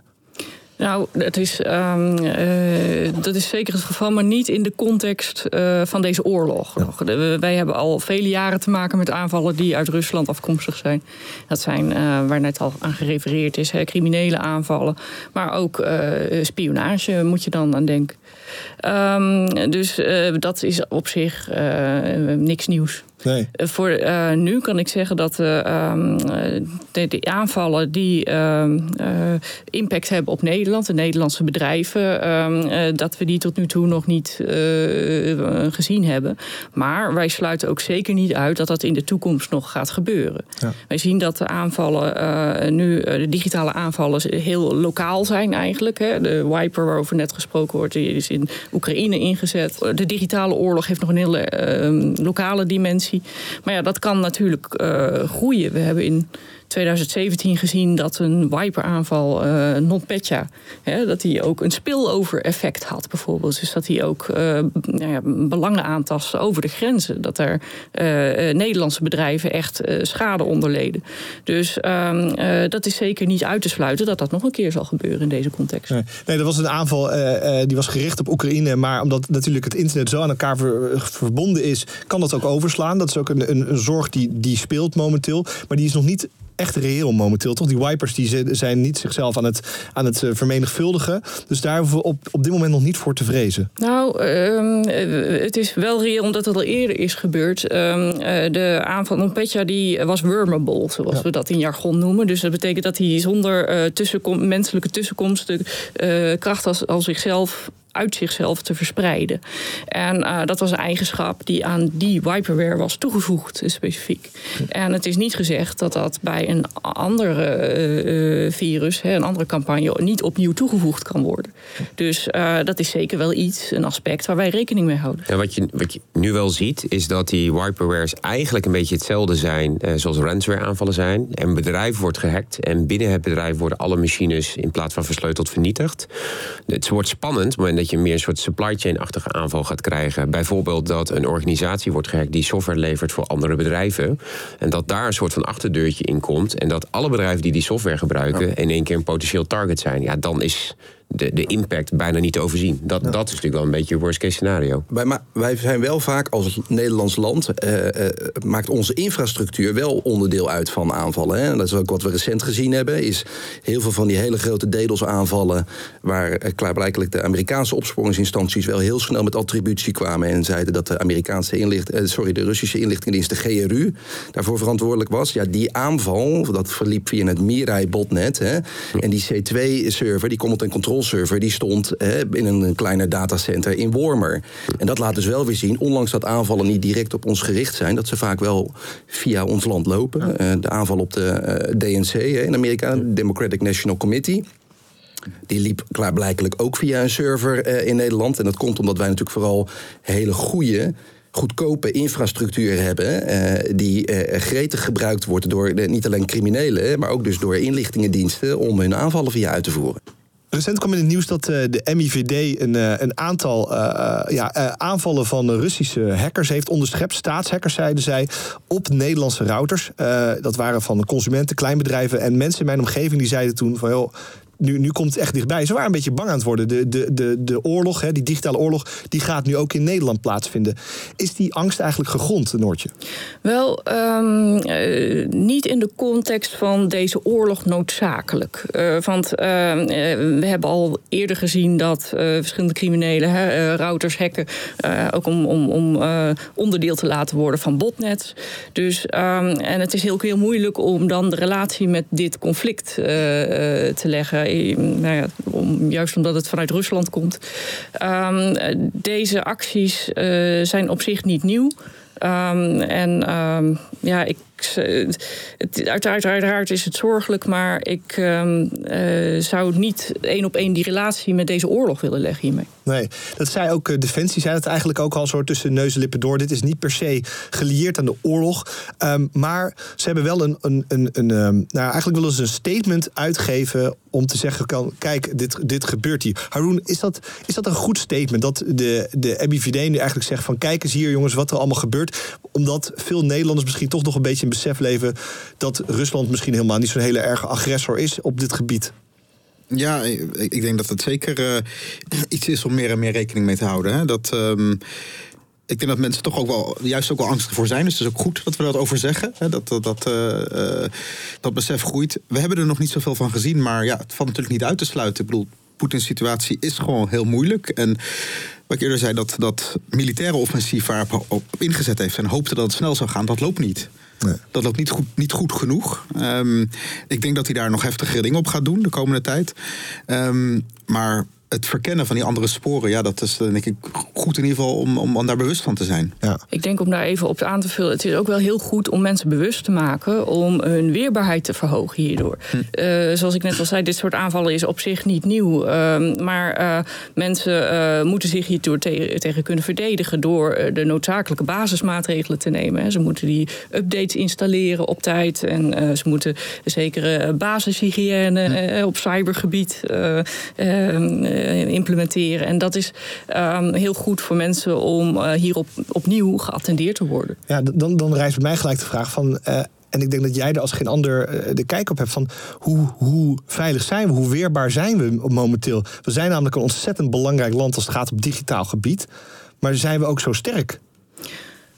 Nou, het is, um, uh, dat is zeker het geval, maar niet in de context uh, van deze oorlog. Ja. De, wij hebben al vele jaren te maken met aanvallen die uit Rusland afkomstig zijn. Dat zijn, uh, waar net al aan gerefereerd is, hè, criminele aanvallen. Maar ook spionage moet je dan aan denken. Um, dus dat is op zich niks nieuws. Nee. Voor uh, nu kan ik zeggen dat uh, de, de, aanvallen die uh, impact hebben op Nederland, de Nederlandse bedrijven, ehm, dat we die tot nu toe nog niet gezien hebben. Maar wij sluiten ook zeker niet uit dat dat in de toekomst nog gaat gebeuren. Ja. Wij zien dat de aanvallen nu, de digitale aanvallen, heel lokaal zijn eigenlijk. Hè. De wiper waarover net gesproken wordt, die is in Oekraïne ingezet. De digitale oorlog heeft nog een hele ehm, lokale dimensie. Maar ja, dat kan natuurlijk uh, groeien. We hebben in 2017 gezien dat een Viper-aanval, uh, NotPetya, hè, dat die ook een spillover-effect had bijvoorbeeld. Dus dat die ook uh, nou belangen aantasten over de grenzen. Dat er uh, Nederlandse bedrijven echt schade onderleden. Dus ehm, dat is zeker niet uit te sluiten dat dat nog een keer zal gebeuren in deze context. Nee, nee dat was een aanval die was gericht op Oekraïne. Maar omdat natuurlijk het internet zo aan elkaar ver, verbonden is, kan dat ook overslaan. Dat is ook een, een, een zorg die, die speelt momenteel. Maar die is nog niet echt reëel momenteel. Toch? Die wipers die zijn niet zichzelf aan het, aan het vermenigvuldigen. Dus daar hoeven we op, op dit moment nog niet voor te vrezen. Nou, um, het is wel reëel omdat het al eerder is gebeurd. Um, de aanval van Petja die was wormable, zoals ja. we dat in jargon noemen. Dus dat betekent dat hij zonder uh, tussenkom menselijke tussenkomst de uh, kracht als, als zichzelf uit zichzelf te verspreiden. En uh, dat was een eigenschap die aan die wiperware was toegevoegd, specifiek. En het is niet gezegd dat dat bij een andere uh, virus, hè, een andere campagne, niet opnieuw toegevoegd kan worden. Dus dat is zeker wel iets, een aspect waar wij rekening mee houden. Ja, wat, je, wat je nu wel ziet, is dat die wiperwares eigenlijk een beetje hetzelfde zijn zoals ransomware aanvallen zijn. Een bedrijf wordt gehackt en binnen het bedrijf worden alle machines in plaats van versleuteld vernietigd. Het wordt spannend, maar dat je meer een soort supply chain-achtige aanval gaat krijgen. Bijvoorbeeld dat een organisatie wordt gehackt die software levert voor andere bedrijven. En dat daar een soort van achterdeurtje in komt. En dat alle bedrijven die die software gebruiken ja. in één keer een potentieel target zijn. Ja, dan is de, de impact bijna niet te overzien. Dat, ja. dat is natuurlijk wel een beetje worst case scenario. Wij, wij zijn wel vaak als Nederlands land, uh, uh, maakt onze infrastructuur wel onderdeel uit van aanvallen. Hè? En dat is ook wat we recent gezien hebben, is heel veel van die hele grote DDoS aanvallen, waar uh, klaarblijkelijk de Amerikaanse opsporingsinstanties wel heel snel met attributie kwamen en zeiden dat de Amerikaanse inlicht, sorry, de Russische inlichtingendienst, de GRU, daarvoor verantwoordelijk was. Ja, die aanval, dat verliep via het Mirai botnet. Hè? En die C2-server, die Command and Control server die stond hè, in een kleiner datacenter in Wormer. En dat laat dus wel weer zien, ondanks dat aanvallen niet direct op ons gericht zijn, dat ze vaak wel via ons land lopen. Uh, de aanval op de uh, DNC hè, in Amerika, Democratic National Committee. Die liep klaarblijkelijk ook via een server uh, in Nederland. En dat komt omdat wij natuurlijk vooral hele goede goedkope infrastructuur hebben. eh, die eh, gretig gebruikt wordt door de, niet alleen criminelen, maar ook dus door inlichtingendiensten om hun aanvallen via uit te voeren. Recent kwam in het nieuws dat eh, de MIVD een, eh, een aantal eh, ja, aanvallen van Russische hackers heeft onderschept. Staatshackers zeiden zij op Nederlandse routers. Dat waren van consumenten, kleinbedrijven en mensen in mijn omgeving die zeiden toen van joh. Nu, nu komt het echt dichtbij. Ze waren een beetje bang aan het worden. De, de, de, de oorlog, hè, die digitale oorlog, die gaat nu ook in Nederland plaatsvinden. Is die angst eigenlijk gegrond, Noortje? Wel, ehm, eh, niet in de context van deze oorlog noodzakelijk. Eh, want ehm, eh, we hebben al eerder gezien dat verschillende criminelen hè, routers hacken. ook om, om, om onderdeel te laten worden van botnets. Dus, ehm, en het is heel, heel moeilijk om dan de relatie met dit conflict te leggen. Eh, nou ja, om, juist omdat het vanuit Rusland komt. Ehm, eh, deze acties eh, zijn op zich niet nieuw. Ehm, en ehm, ja, ik, het, uiteraard, is het zorgelijk, maar ik eh, zou niet één op één die relatie met deze oorlog willen leggen hiermee. Nee, dat zei ook eh, Defensie, zei het eigenlijk ook al zo tussen neus en lippen door. Dit is niet per se gelieerd aan de oorlog. Ehm, maar ze hebben wel een, een, een, een ehm, nou eigenlijk willen ze een statement uitgeven om te zeggen, kan, kijk, dit, dit gebeurt hier. Haroon, is dat, is dat een goed statement dat de, de MIVD nu eigenlijk zegt van kijk eens hier jongens wat er allemaal gebeurt. Omdat veel Nederlanders misschien toch nog een beetje in besef leven dat Rusland misschien helemaal niet zo'n hele erge agressor is op dit gebied. Ja, ik, denk dat het zeker eh, iets is om meer en meer rekening mee te houden. Hè? Dat, ehm, ik denk dat mensen toch ook wel, juist ook wel angstig voor zijn. Dus het is ook goed dat we dat over zeggen. Hè? Dat, dat, dat, eh, eh, dat besef groeit. We hebben er nog niet zoveel van gezien, maar ja, het valt natuurlijk niet uit te sluiten. Ik bedoel, Poetins situatie is gewoon heel moeilijk. En wat ik eerder zei, dat dat militaire offensief waar hij op ingezet heeft en hoopte dat het snel zou gaan, dat loopt niet. Dat loopt niet goed, niet goed genoeg. Ehm, ik denk dat hij daar nog heftigere dingen op gaat doen de komende tijd. Ehm, maar het verkennen van die andere sporen, ja, dat is denk ik goed in ieder geval om, om, om daar bewust van te zijn. Ja. Ik denk om daar even op aan te vullen. Het is ook wel heel goed om mensen bewust te maken om hun weerbaarheid te verhogen hierdoor. Eh, zoals ik net al zei, dit soort aanvallen is op zich niet nieuw. Ehm, maar eh, mensen eh, moeten zich hierdoor te- tegen kunnen verdedigen door de noodzakelijke basismaatregelen te nemen. hè. Ze moeten die updates installeren op tijd. En eh, ze moeten een zekere basishygiëne eh, op cybergebied eh, ehm, eh, implementeren. En dat is ehm, heel goed voor mensen om eh, hierop opnieuw geattendeerd te worden. Ja, dan, dan rijst bij mij gelijk de vraag van. eh, en ik denk dat jij er als geen ander eh, de kijk op hebt van hoe, hoe veilig zijn we, hoe weerbaar zijn we momenteel. We zijn namelijk een ontzettend belangrijk land als het gaat op digitaal gebied. Maar zijn we ook zo sterk?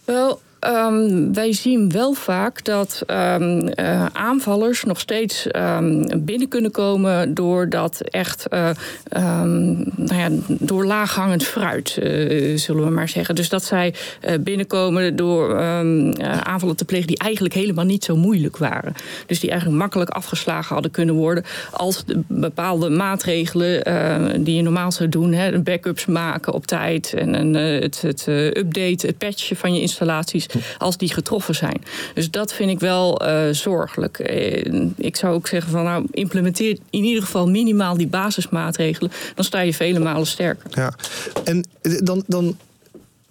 Wel, ehm, wij zien wel vaak dat ehm, eh, aanvallers nog steeds ehm, binnen kunnen komen doordat echt eh, nou ja, door laaghangend fruit, eh, zullen we maar zeggen. Dus dat zij binnenkomen door aanvallen te plegen die eigenlijk helemaal niet zo moeilijk waren. Dus die eigenlijk makkelijk afgeslagen hadden kunnen worden als de bepaalde maatregelen die je normaal zou doen, hè, backups maken op tijd en het, het updaten, het patchen van je installaties, als die getroffen zijn. Dus dat vind ik wel eh, zorgelijk. Eh, ik zou ook zeggen van nou implementeer in ieder geval minimaal die basismaatregelen, dan sta je vele malen sterker. Ja. En eh, dan, dan,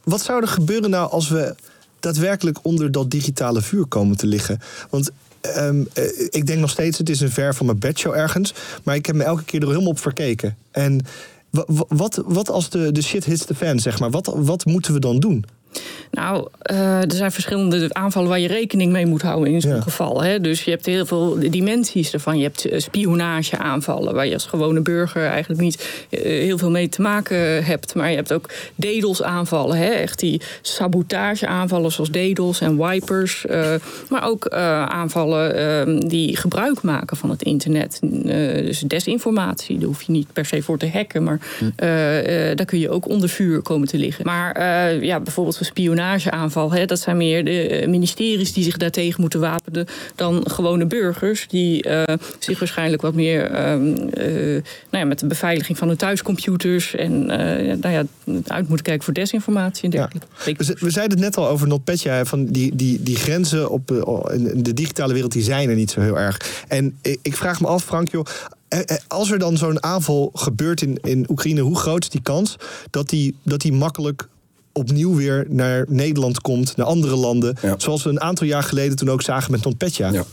wat zou er gebeuren nou als we daadwerkelijk onder dat digitale vuur komen te liggen? Want ehm, eh, ik denk nog steeds, het is een ver van mijn bedshow ergens. Maar ik heb me elke keer er helemaal op verkeken. En wa- wa- wat, wat als de, de shit hits the fan, zeg maar? Wat, wat moeten we dan doen? Nou, eh, er zijn verschillende aanvallen waar je rekening mee moet houden in zo'n geval. Hè? Dus je hebt heel veel dimensies ervan. Je hebt eh, spionageaanvallen, waar je als gewone burger eigenlijk niet eh, heel veel mee te maken hebt. Maar je hebt ook DDoS-aanvallen, hè? echt die sabotageaanvallen zoals DDoS en wipers. maar ook aanvallen eh, die gebruik maken van het internet. Dus desinformatie, daar hoef je niet per se voor te hacken, maar eh, daar kun je ook onder vuur komen te liggen. Maar ja, bijvoorbeeld spionageaanval, hè, dat zijn meer de eh, ministeries die zich daartegen moeten wapenen dan gewone burgers, die eh, zich waarschijnlijk wat meer ehm, eh, nou ja, met de beveiliging van hun thuiscomputers en nou ja, uit moeten kijken voor desinformatie en dergelijke. We, ze- we zeiden het net al over NotPetya, van die, die, die grenzen op in de digitale wereld, die zijn er niet zo heel erg. En ik, vraag me af, Frank, joh, als er dan zo'n aanval gebeurt in, in Oekraïne, hoe groot is die kans dat die, dat die makkelijk opnieuw weer naar Nederland komt, naar andere landen. Zoals we een aantal jaar geleden toen ook zagen met NotPetya. Ja.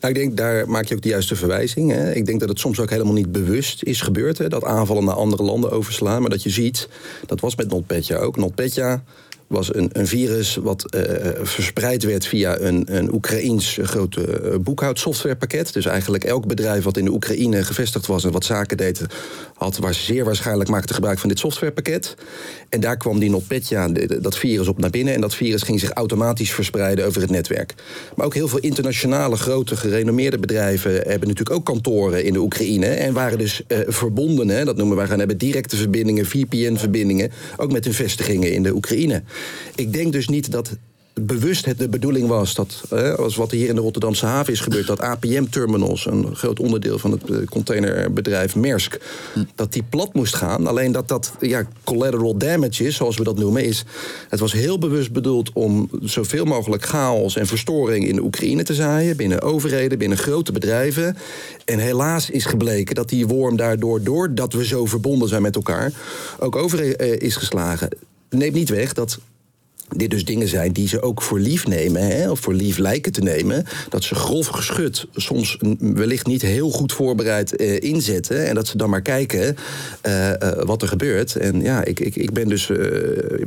Nou, ik denk, daar maak je ook de juiste verwijzing. Hè. Ik denk dat het soms ook helemaal niet bewust is gebeurd... Hè, dat aanvallen naar andere landen overslaan. Maar dat je ziet, dat was met NotPetya ook. NotPetya was een, een virus wat uh, verspreid werd via een, een Oekraïns grote eh, boekhoudsoftwarepakket. Dus eigenlijk elk bedrijf wat in de Oekraïne gevestigd was en wat zaken deed, had waar zeer waarschijnlijk maakte gebruik van dit softwarepakket. En daar kwam die NotPetya, dat virus op naar binnen. En dat virus ging zich automatisch verspreiden over het netwerk. Maar ook heel veel internationale, grote, gerenommeerde bedrijven hebben natuurlijk ook kantoren in de Oekraïne. En waren dus uh, verbonden, hè, dat noemen wij gaan hebben directe verbindingen, VPN-verbindingen, ook met hun vestigingen in de Oekraïne. Ik denk dus niet dat bewust het de bedoeling was dat, als wat hier in de Rotterdamse haven is gebeurd, dat APM-terminals, een groot onderdeel van het eh, containerbedrijf Maersk, dat die plat moest gaan. Alleen dat dat ja, collateral damage is, zoals we dat noemen, is. Het was heel bewust bedoeld om zoveel mogelijk chaos en verstoring in de Oekraïne te zaaien, binnen overheden, binnen grote bedrijven. En helaas is gebleken dat die worm daardoor, doordat we zo verbonden zijn met elkaar, ook over eh, is geslagen neemt niet weg dat dit dus dingen zijn die ze ook voor lief nemen, hè, of voor lief lijken te nemen. Dat ze grof geschud, soms wellicht niet heel goed voorbereid uh, inzetten. En dat ze dan maar kijken uh, uh, wat er gebeurt. En ja, ik, ik, ik ben dus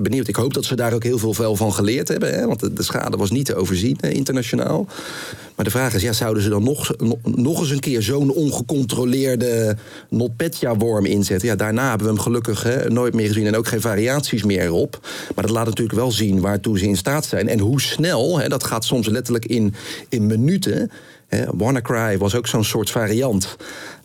benieuwd. Ik hoop dat ze daar ook heel veel van geleerd hebben. Hè, want de, de schade was niet te overzien internationaal. Maar de vraag is, ja, zouden ze dan nog, nog eens een keer zo'n ongecontroleerde NotPetya-worm inzetten? Ja, daarna hebben we hem gelukkig hè, nooit meer gezien en ook geen variaties meer erop. Maar dat laat natuurlijk wel zien waartoe ze in staat zijn en hoe snel. Hè, dat gaat soms letterlijk in, in minuten. WannaCry was ook zo'n soort variant.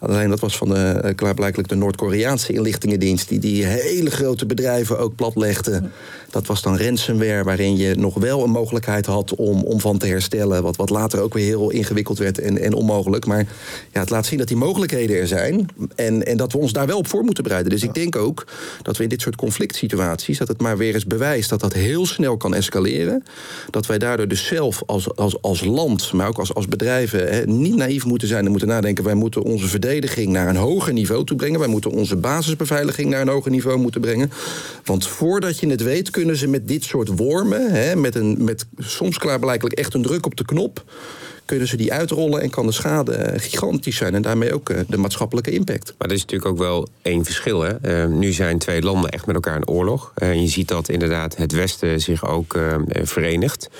Alleen dat was van de, eh, klaarblijkelijk de Noord-Koreaanse inlichtingendienst... die die hele grote bedrijven ook platlegde. Dat was dan ransomware, waarin je nog wel een mogelijkheid had... om, om van te herstellen, wat, wat later ook weer heel ingewikkeld werd en, en onmogelijk. Maar ja, het laat zien dat die mogelijkheden er zijn... En, en dat we ons daar wel op voor moeten bereiden. Dus ik denk ook dat we in dit soort conflict situaties... dat het maar weer eens bewijst dat dat heel snel kan escaleren. Dat wij daardoor dus zelf als, als, als land, maar ook als, als bedrijven... Hè, niet naïef moeten zijn en moeten nadenken... wij moeten onze verdediging naar een hoger niveau toe brengen. Wij moeten onze basisbeveiliging naar een hoger niveau moeten brengen. Want voordat je het weet, kunnen ze met dit soort wormen, hè, met, een, met soms klaarblijkelijk echt een druk op de knop kunnen ze die uitrollen en kan de schade gigantisch zijn. En daarmee ook eh, de maatschappelijke impact. Maar er is natuurlijk ook wel één verschil. Hè? Uh, nu zijn twee landen echt met elkaar in oorlog. Uh, je ziet dat inderdaad het Westen zich ook verenigt.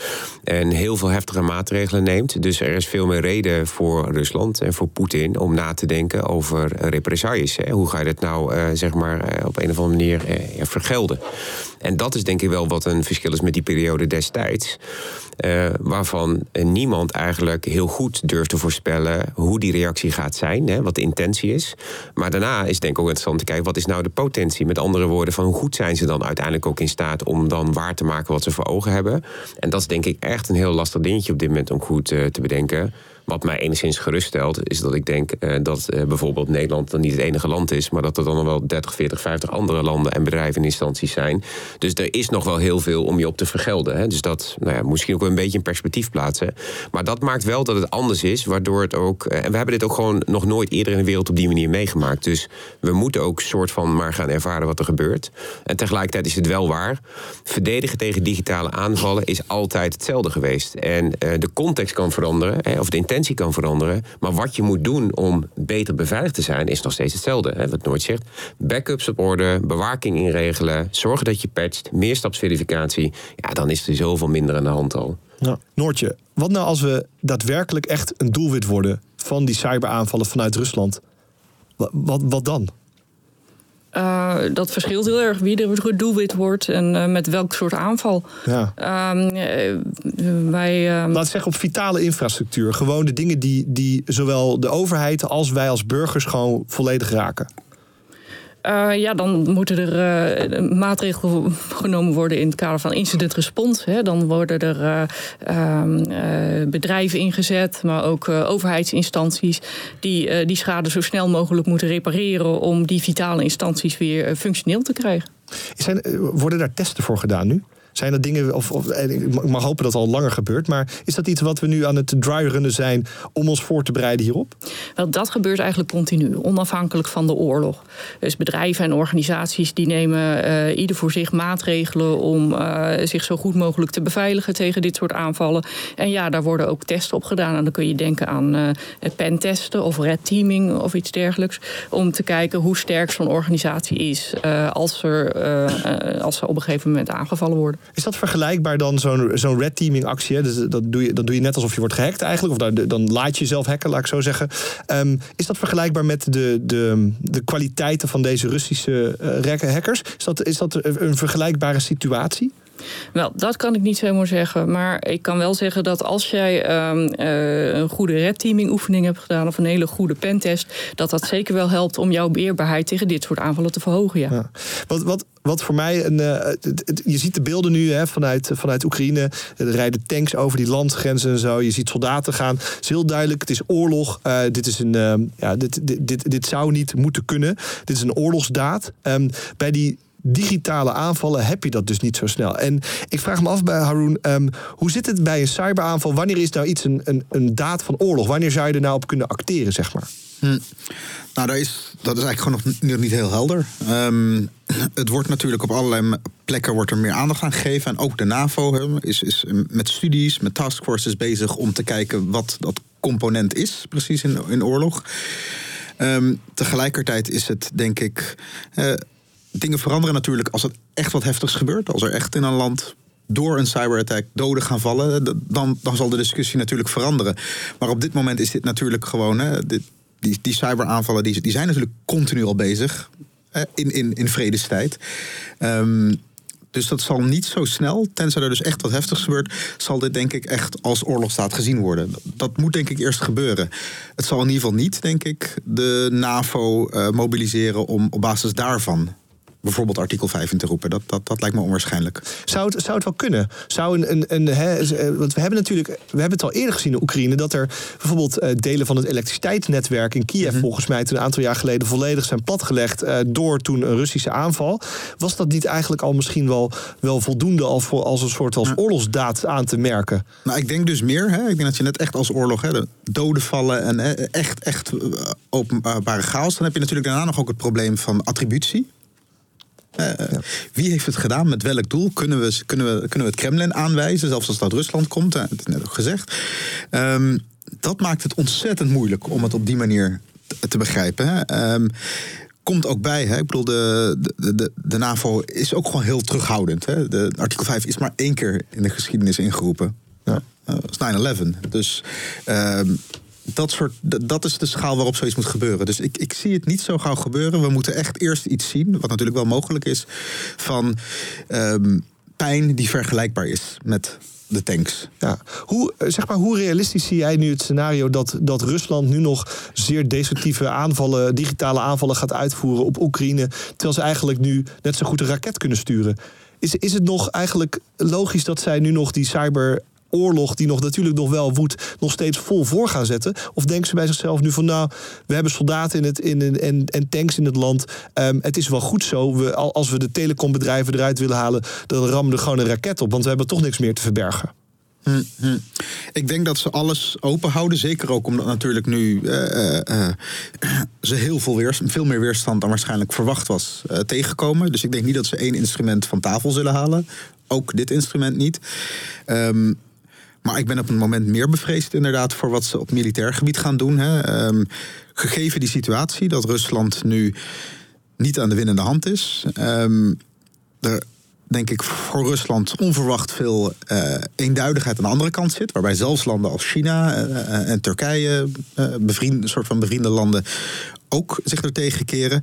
En heel veel heftige maatregelen neemt. Dus er is veel meer reden voor Rusland en voor Poetin om na te denken over represailles. Hè? Hoe ga je dat nou zeg maar, op een of andere manier vergelden? En dat is denk ik wel wat een verschil is met die periode destijds. Uh, waarvan niemand eigenlijk heel goed durft te voorspellen hoe die reactie gaat zijn, hè, wat de intentie is. Maar daarna is denk ik ook interessant te kijken wat is nou de potentie. Met andere woorden, van hoe goed zijn ze dan uiteindelijk ook in staat om dan waar te maken wat ze voor ogen hebben. En dat is denk ik echt een heel lastig dingetje op dit moment om goed uh, te bedenken. Wat mij enigszins geruststelt, is dat ik denk uh, dat uh, bijvoorbeeld Nederland dan niet het enige land is, maar dat er dan nog wel 30, 40, 50 andere landen en bedrijven en instanties zijn. Dus er is nog wel heel veel om je op te vergelden. Hè. Dus dat nou ja, misschien ook wel een beetje in perspectief plaatsen. Maar dat maakt wel dat het anders is, waardoor het ook. Uh, en we hebben dit ook gewoon nog nooit eerder in de wereld op die manier meegemaakt. Dus we moeten ook soort van maar gaan ervaren wat er gebeurt. En tegelijkertijd is het wel waar. Verdedigen tegen digitale aanvallen is altijd hetzelfde geweest. En de context kan veranderen, hè, of de intentie kan veranderen. Maar wat je moet doen om beter beveiligd te zijn, is nog steeds hetzelfde. Hè, wat Noord zegt. Backups op orde, bewaking inregelen, zorgen dat je patcht, meerstapsverificatie. Ja, dan is er zoveel minder aan de hand al. Ja. Noortje, wat nou als we daadwerkelijk echt een doelwit worden van die cyberaanvallen vanuit Rusland? Wat, wat dan? Uh, dat verschilt heel erg wie er doelwit wordt en uh, met welk soort aanval. Ja. Uh, wij, Laat zeggen op vitale infrastructuur. Gewoon de dingen die, die zowel de overheid als wij als burgers gewoon volledig raken. Uh, ja, dan moeten er uh, maatregelen genomen worden in het kader van incident response. Dan worden er uh, bedrijven ingezet, maar ook overheidsinstanties die die schade zo snel mogelijk moeten repareren om die vitale instanties weer functioneel te krijgen. Zijn, worden daar testen voor gedaan nu? Zijn dat dingen, of, of ik mag hopen dat het al langer gebeurt, maar is dat iets wat we nu aan het dryrunnen zijn om ons voor te bereiden hierop? Wel, dat gebeurt eigenlijk continu, onafhankelijk van de oorlog. Dus bedrijven en organisaties die nemen uh, ieder voor zich maatregelen om uh, zich zo goed mogelijk te beveiligen tegen dit soort aanvallen. En ja, daar worden ook testen op gedaan. En dan kun je denken aan uh, pentesten of red teaming of iets dergelijks. Om te kijken hoe sterk zo'n organisatie is als, er, als ze op een gegeven moment aangevallen worden. Is dat vergelijkbaar dan zo'n red teaming actie? Dus dat, doe je, dat doe je net alsof je wordt gehackt eigenlijk. Of dan, laat je jezelf hacken, laat ik zo zeggen. Um, is dat vergelijkbaar met de, de, de kwaliteiten van deze Russische uh, hackers? Is dat, is dat een vergelijkbare situatie? Wel, dat kan ik niet zomaar zeggen. Maar ik kan wel zeggen dat als jij um, uh, een goede red teaming oefening hebt gedaan of een hele goede pentest, dat dat zeker wel helpt om jouw weerbaarheid tegen dit soort aanvallen te verhogen. Ja. Wat, wat, wat voor mij een. Uh, je ziet de beelden nu hè, vanuit, vanuit Oekraïne. Er rijden tanks over die landgrenzen en zo. Je ziet soldaten gaan. Het is heel duidelijk, het is oorlog. Uh, dit, is een, uh, ja, dit, dit, dit, dit zou niet moeten kunnen. Dit is een oorlogsdaad. Um, bij die digitale aanvallen heb je dat dus niet zo snel. En ik vraag me af bij Haroon, um, hoe zit het bij een cyberaanval? Wanneer is nou iets een, een, een daad van oorlog? Wanneer zou je er nou op kunnen acteren, zeg maar? Hm. Nou, dat is, dat is eigenlijk gewoon nog niet heel helder. Um, het wordt natuurlijk op allerlei plekken wordt er meer aandacht aan gegeven. En ook de NAVO is, is met studies, met taskforces bezig om te kijken wat dat component is, precies in, in oorlog. Um, tegelijkertijd is het, denk ik. Uh, dingen veranderen natuurlijk als er echt wat heftigs gebeurt. Als er echt in een land door een cyberattack doden gaan vallen, dan, dan zal de discussie natuurlijk veranderen. Maar op dit moment is dit natuurlijk gewoon. Hè, die, die cyberaanvallen die, zijn natuurlijk continu al bezig. Hè, in, in, in vredestijd. Um, dus dat zal niet zo snel, tenzij er dus echt wat heftigs gebeurt, zal dit denk ik echt als oorlogsstaat gezien worden. Dat moet denk ik eerst gebeuren. Het zal in ieder geval niet, denk ik, de NAVO uh, mobiliseren om op basis daarvan bijvoorbeeld artikel 5 in te roepen. Dat, dat, dat lijkt me onwaarschijnlijk. Zou het, zou het wel kunnen? Zou een, een, een hè, want we hebben natuurlijk, we hebben het al eerder gezien in Oekraïne, dat er bijvoorbeeld uh, delen van het elektriciteitsnetwerk in Kiev, mm -hmm. volgens mij, toen een aantal jaar geleden volledig zijn platgelegd uh, door toen een Russische aanval. Was dat niet eigenlijk al misschien wel, wel voldoende al voor, als een soort als oorlogsdaad aan te merken? Nou, ik denk dus meer. Hè, ik denk dat je net echt als oorlog, hè, de doden vallen en hè, echt, echt eh, openbare chaos. Dan heb je natuurlijk daarna nog ook het probleem van attributie. Ja. Wie heeft het gedaan? Met welk doel? Kunnen we, kunnen we, kunnen we het Kremlin aanwijzen? Zelfs als dat Rusland komt, dat heb ik net ook gezegd. Um, dat maakt het ontzettend moeilijk om het op die manier te, begrijpen. Um, komt ook bij, hè? ik bedoel, de, de, de, NAVO is ook gewoon heel terughoudend. Hè? De, artikel 5 is maar één keer in de geschiedenis ingeroepen. Ja. Uh, dat is 9-11. Dus um, dat, soort, dat is de schaal waarop zoiets moet gebeuren. Dus ik, ik zie het niet zo gauw gebeuren. We moeten echt eerst iets zien, wat natuurlijk wel mogelijk is, van um, pijn die vergelijkbaar is met de tanks. Ja. Hoe, zeg maar, hoe realistisch zie jij nu het scenario dat, dat Rusland nu nog zeer destructieve aanvallen, digitale aanvallen gaat uitvoeren op Oekraïne, terwijl ze eigenlijk nu net zo goed een raket kunnen sturen? Is, is het nog eigenlijk logisch dat zij nu nog die cyber oorlog, die nog natuurlijk nog wel woedt, nog steeds vol voor gaan zetten? Of denken ze bij zichzelf nu van, nou, we hebben soldaten in het, in, en, en tanks in het land. Um, het is wel goed zo. We, als we de telecombedrijven eruit willen halen, dan rammen we er gewoon een raket op. Want we hebben toch niks meer te verbergen. Hm, hm. Ik denk dat ze alles open houden. Zeker ook omdat natuurlijk nu uh, uh, ze heel veel, weerstand, veel meer weerstand dan waarschijnlijk verwacht was uh, tegenkomen. Dus ik denk niet dat ze één instrument van tafel zullen halen. Ook dit instrument niet. Um, maar ik ben op het moment meer bevreesd inderdaad voor wat ze op militair gebied gaan doen. Hè. Um, gegeven die situatie dat Rusland nu niet aan de winnende hand is. Um, er denk ik voor Rusland onverwacht veel uh, eenduidigheid aan de andere kant zit. Waarbij zelfs landen als China uh, en Turkije, uh, soort van bevriende landen, ook zich er tegen keren.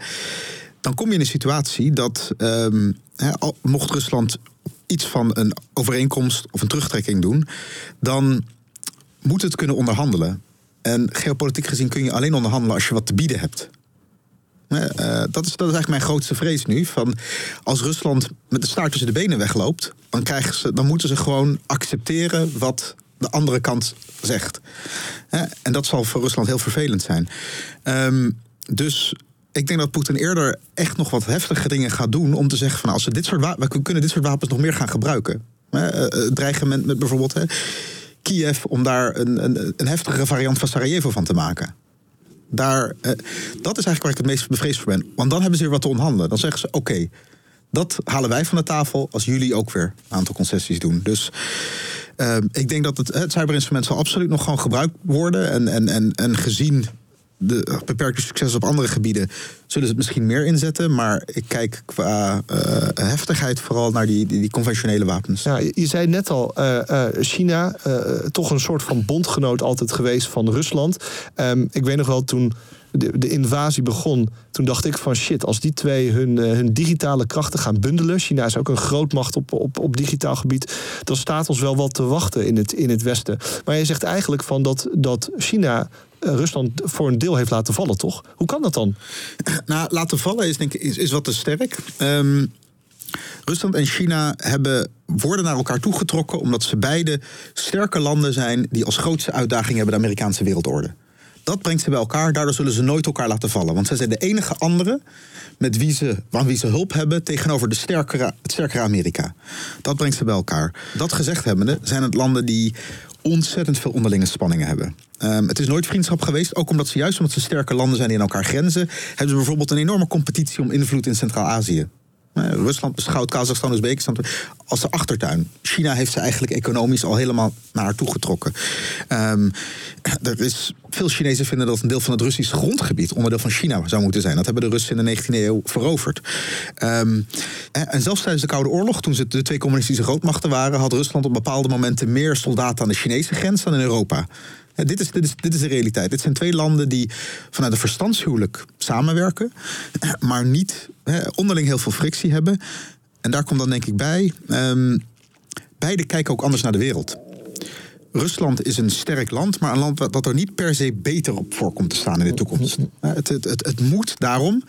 Dan kom je in een situatie dat, hè, mocht Rusland iets van een overeenkomst of een terugtrekking doen, dan moet het kunnen onderhandelen. En geopolitiek gezien kun je alleen onderhandelen als je wat te bieden hebt. Uh, dat, is, dat is eigenlijk mijn grootste vrees nu. Van als Rusland met de staart tussen de benen wegloopt, dan, krijgen ze, dan moeten ze gewoon accepteren wat de andere kant zegt. En dat zal voor Rusland heel vervelend zijn. Um, dus ik denk dat Poetin eerder echt nog wat heftige dingen gaat doen om te zeggen van als we dit soort wapens, we kunnen dit soort wapens nog meer gaan gebruiken. Eh, Het dreigement met bijvoorbeeld hè, Kiev om daar een, een, een heftigere variant van Sarajevo van te maken. Daar, eh, dat is eigenlijk waar ik het meest bevreesd voor ben. Want dan hebben ze weer wat te onderhandelen. Dan zeggen ze: oké, dat halen wij van de tafel als jullie ook weer een aantal concessies doen. Dus eh, ik denk dat het, het cyberinstrument zal absoluut nog gewoon gebruikt worden. En, en, en, en gezien de beperkte succes op andere gebieden zullen ze het misschien meer inzetten. Maar ik kijk qua eh, heftigheid vooral naar die, die, conventionele wapens. Ja, je zei net al, eh, eh, China, eh, toch een soort van bondgenoot altijd geweest van Rusland. Ehm, ik weet nog wel toen de, de invasie begon, toen dacht ik van shit, als die twee hun, eh, hun digitale krachten gaan bundelen. China is ook een grootmacht op, op, op digitaal gebied. Dan staat ons wel wat te wachten in het, in het Westen. Maar je zegt eigenlijk van dat, dat China eh, Rusland voor een deel heeft laten vallen, toch? Hoe kan dat dan? Nou, laten vallen is, denk ik, is, is wat te sterk. Ehm, Rusland en China hebben, worden naar elkaar toegetrokken omdat ze beide sterke landen zijn die als grootste uitdaging hebben de Amerikaanse wereldorde. Dat brengt ze bij elkaar, daardoor zullen ze nooit elkaar laten vallen. Want zij zijn de enige anderen met wie ze, van wie ze hulp hebben tegenover de sterkere, het sterkere Amerika. Dat brengt ze bij elkaar. Dat gezegd hebbende zijn het landen die ontzettend veel onderlinge spanningen hebben. Ehm, het is nooit vriendschap geweest, ook omdat ze juist omdat ze sterke landen zijn die in elkaar grenzen, hebben ze bijvoorbeeld een enorme competitie om invloed in Centraal-Azië. Eh, Rusland beschouwt Kazachstan, Oezbekistan als de achtertuin. China heeft ze eigenlijk economisch al helemaal naar haar toe getrokken. Ehm, veel Chinezen vinden dat een deel van het Russische grondgebied onderdeel van China zou moeten zijn. Dat hebben de Russen in de 19e eeuw veroverd. Ehm, en zelfs tijdens de Koude Oorlog, toen ze de twee communistische grootmachten waren, had Rusland op bepaalde momenten meer soldaten aan de Chinese grens dan in Europa. Dit, is, dit, is, dit is de realiteit. Dit zijn twee landen die vanuit een verstandshuwelijk samenwerken, maar niet onderling heel veel frictie hebben. En daar komt dan denk ik bij. ehm, beide kijken ook anders naar de wereld. Rusland is een sterk land, maar een land dat er niet per se beter op voor komt te staan in de toekomst. Eh, Het, het, het, het moet daarom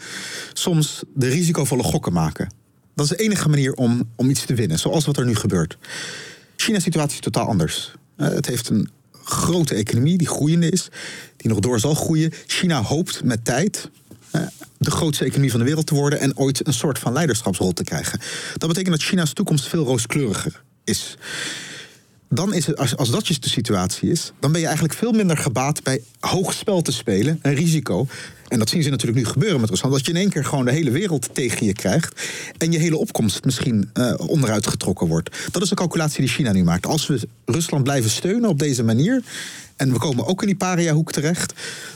soms de risicovolle gokken maken. Dat is de enige manier om, om iets te winnen, zoals wat er nu gebeurt. China's situatie is totaal anders. Het heeft een grote economie die groeiende is, die nog door zal groeien. China hoopt met tijd de grootste economie van de wereld te worden en ooit een soort van leiderschapsrol te krijgen. Dat betekent dat China's toekomst veel rooskleuriger is. Dan is het, als, als dat de situatie is, dan ben je eigenlijk veel minder gebaat bij hoog spel te spelen, een risico. En dat zien ze natuurlijk nu gebeuren met Rusland. Dat je in één keer gewoon de hele wereld tegen je krijgt. En je hele opkomst misschien eh, onderuit getrokken wordt. Dat is de calculatie die China nu maakt. Als we Rusland blijven steunen op deze manier. En we komen ook in die paria-hoek terecht.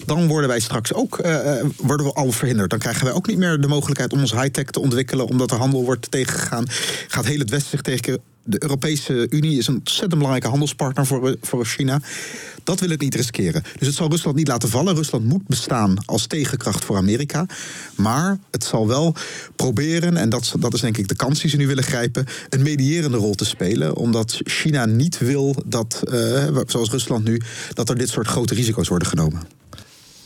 Dan worden wij straks ook eh, eh, worden we al verhinderd. Dan krijgen wij ook niet meer de mogelijkheid om ons high-tech te ontwikkelen. Omdat de handel wordt tegengegaan. Gaat heel het Westen zich tegen. De Europese Unie is een ontzettend belangrijke handelspartner voor, voor China. Dat wil het niet riskeren. Dus het zal Rusland niet laten vallen. Rusland moet bestaan als tegenkracht voor Amerika. Maar het zal wel proberen, en dat, dat is denk ik de kans die ze nu willen grijpen, een medierende rol te spelen. Omdat China niet wil dat, eh, zoals Rusland nu, dat er dit soort grote risico's worden genomen.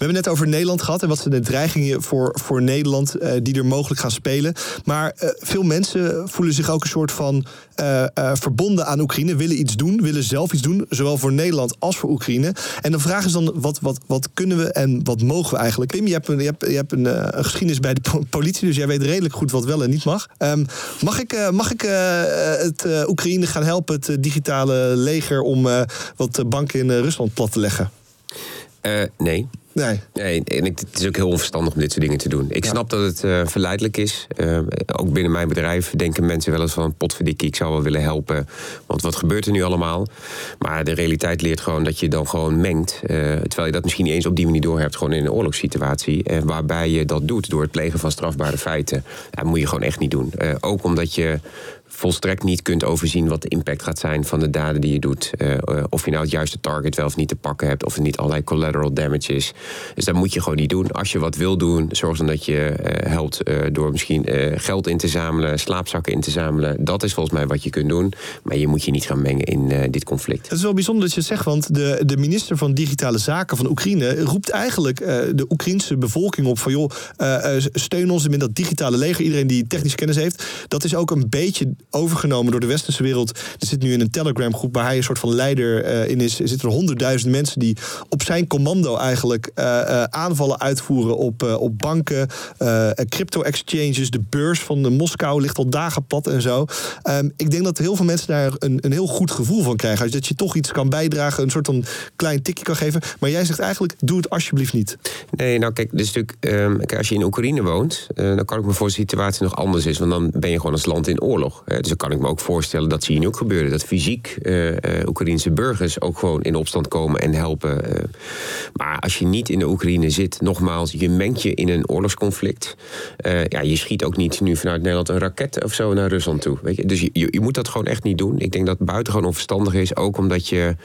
We hebben net over Nederland gehad en wat zijn de dreigingen voor, voor Nederland eh, die er mogelijk gaan spelen. Maar eh, veel mensen voelen zich ook een soort van eh, verbonden aan Oekraïne, willen iets doen, willen zelf iets doen, zowel voor Nederland als voor Oekraïne. En de vraag is dan, wat, wat, wat kunnen we en wat mogen we eigenlijk? Pim, je hebt een, je hebt, je hebt een, geschiedenis bij de po- politie, dus jij weet redelijk goed wat wel en niet mag. Ehm, mag ik, mag ik het Oekraïne gaan helpen, het digitale leger, om wat banken in Rusland plat te leggen? Nee. Nee. nee. En ik, het is ook heel onverstandig om dit soort dingen te doen. Ik snap dat het eh, verleidelijk is. Eh, ook binnen mijn bedrijf denken mensen wel eens van... potverdikkie, ik zou wel willen helpen. Want wat gebeurt er nu allemaal? Maar de realiteit leert gewoon dat je dan gewoon mengt. eh, terwijl je dat misschien niet eens op die manier doorhebt... gewoon in een oorlogssituatie. En waarbij je dat doet door het plegen van strafbare feiten. Dat moet je gewoon echt niet doen. Ook omdat je volstrekt niet kunt overzien wat de impact gaat zijn van de daden die je doet. Eh, eh, of je nou het juiste target wel of niet te pakken hebt, of er niet allerlei collateral damage is. Dus dat moet je gewoon niet doen. Als je wat wil doen, zorg dan dat je eh, helpt door misschien geld in te zamelen, slaapzakken in te zamelen. Dat is volgens mij wat je kunt doen. Maar je moet je niet gaan mengen in dit conflict. Het is wel bijzonder dat je het zegt, want de, de minister van Digitale Zaken van Oekraïne roept eigenlijk de Oekraïnse bevolking op van joh, steun ons met dat digitale leger. Iedereen die technische kennis heeft. Dat is ook een beetje overgenomen door de westerse wereld. Er zit nu in een Telegram groep waar hij een soort van leider uh, in is. Er zitten er honderdduizend mensen die op zijn commando eigenlijk uh, aanvallen uitvoeren op, op banken, crypto-exchanges. De beurs van de Moskou ligt al dagen plat en zo. Um, ik denk dat heel veel mensen daar een, een heel goed gevoel van krijgen. Als dat je toch iets kan bijdragen, een soort van klein tikje kan geven. Maar jij zegt eigenlijk, doe het alsjeblieft niet. Nee, nou kijk, is natuurlijk, um, als je in Oekraïne woont, dan kan ik me voor de situatie nog anders is. Want dan ben je gewoon als land in oorlog. Dus dan kan ik me ook voorstellen, dat zie je nu ook gebeuren. Dat fysiek uh, Oekraïnse burgers ook gewoon in opstand komen en helpen. Maar als je niet in de Oekraïne zit, nogmaals, je mengt je in een oorlogsconflict. ja, je schiet ook niet nu vanuit Nederland een raket of zo naar Rusland toe. Weet je? Dus je, je moet dat gewoon echt niet doen. Ik denk dat buitengewoon onverstandig is, ook omdat je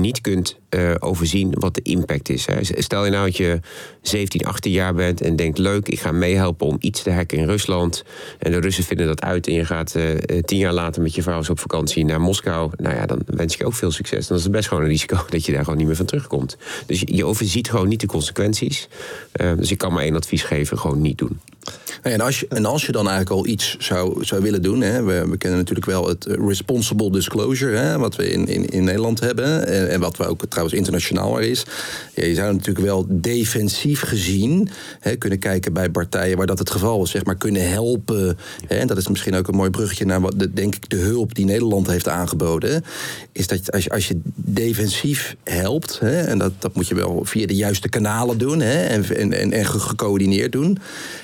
niet kunt uh, overzien wat de impact is. Stel je nou dat je 17, 18 jaar bent en denkt: leuk, ik ga meehelpen om iets te hacken in Rusland. En de Russen vinden dat uit en je gaat uh, tien jaar later met je vrouw op vakantie naar Moskou. Nou ja, dan wens ik je ook veel succes. Dan is het best gewoon een risico dat je daar gewoon niet meer van terugkomt. Dus je, overziet gewoon niet de consequenties. Dus ik kan maar één advies geven: gewoon niet doen. En als, je, en als je dan eigenlijk al iets zou, zou willen doen, hè, we, we kennen natuurlijk wel het responsible disclosure, hè, wat we in, in, in Nederland hebben, en, en wat we ook trouwens internationaal is. Ja, je zou natuurlijk wel defensief gezien hè, kunnen kijken bij partijen waar dat het geval is, zeg maar kunnen helpen. Hè, en dat is misschien ook een mooi bruggetje naar wat de, denk ik de hulp die Nederland heeft aangeboden. Is dat als je, als je defensief helpt, hè, en dat, dat moet je wel via de juiste kanalen doen hè, en, en, en, en gecoördineerd doen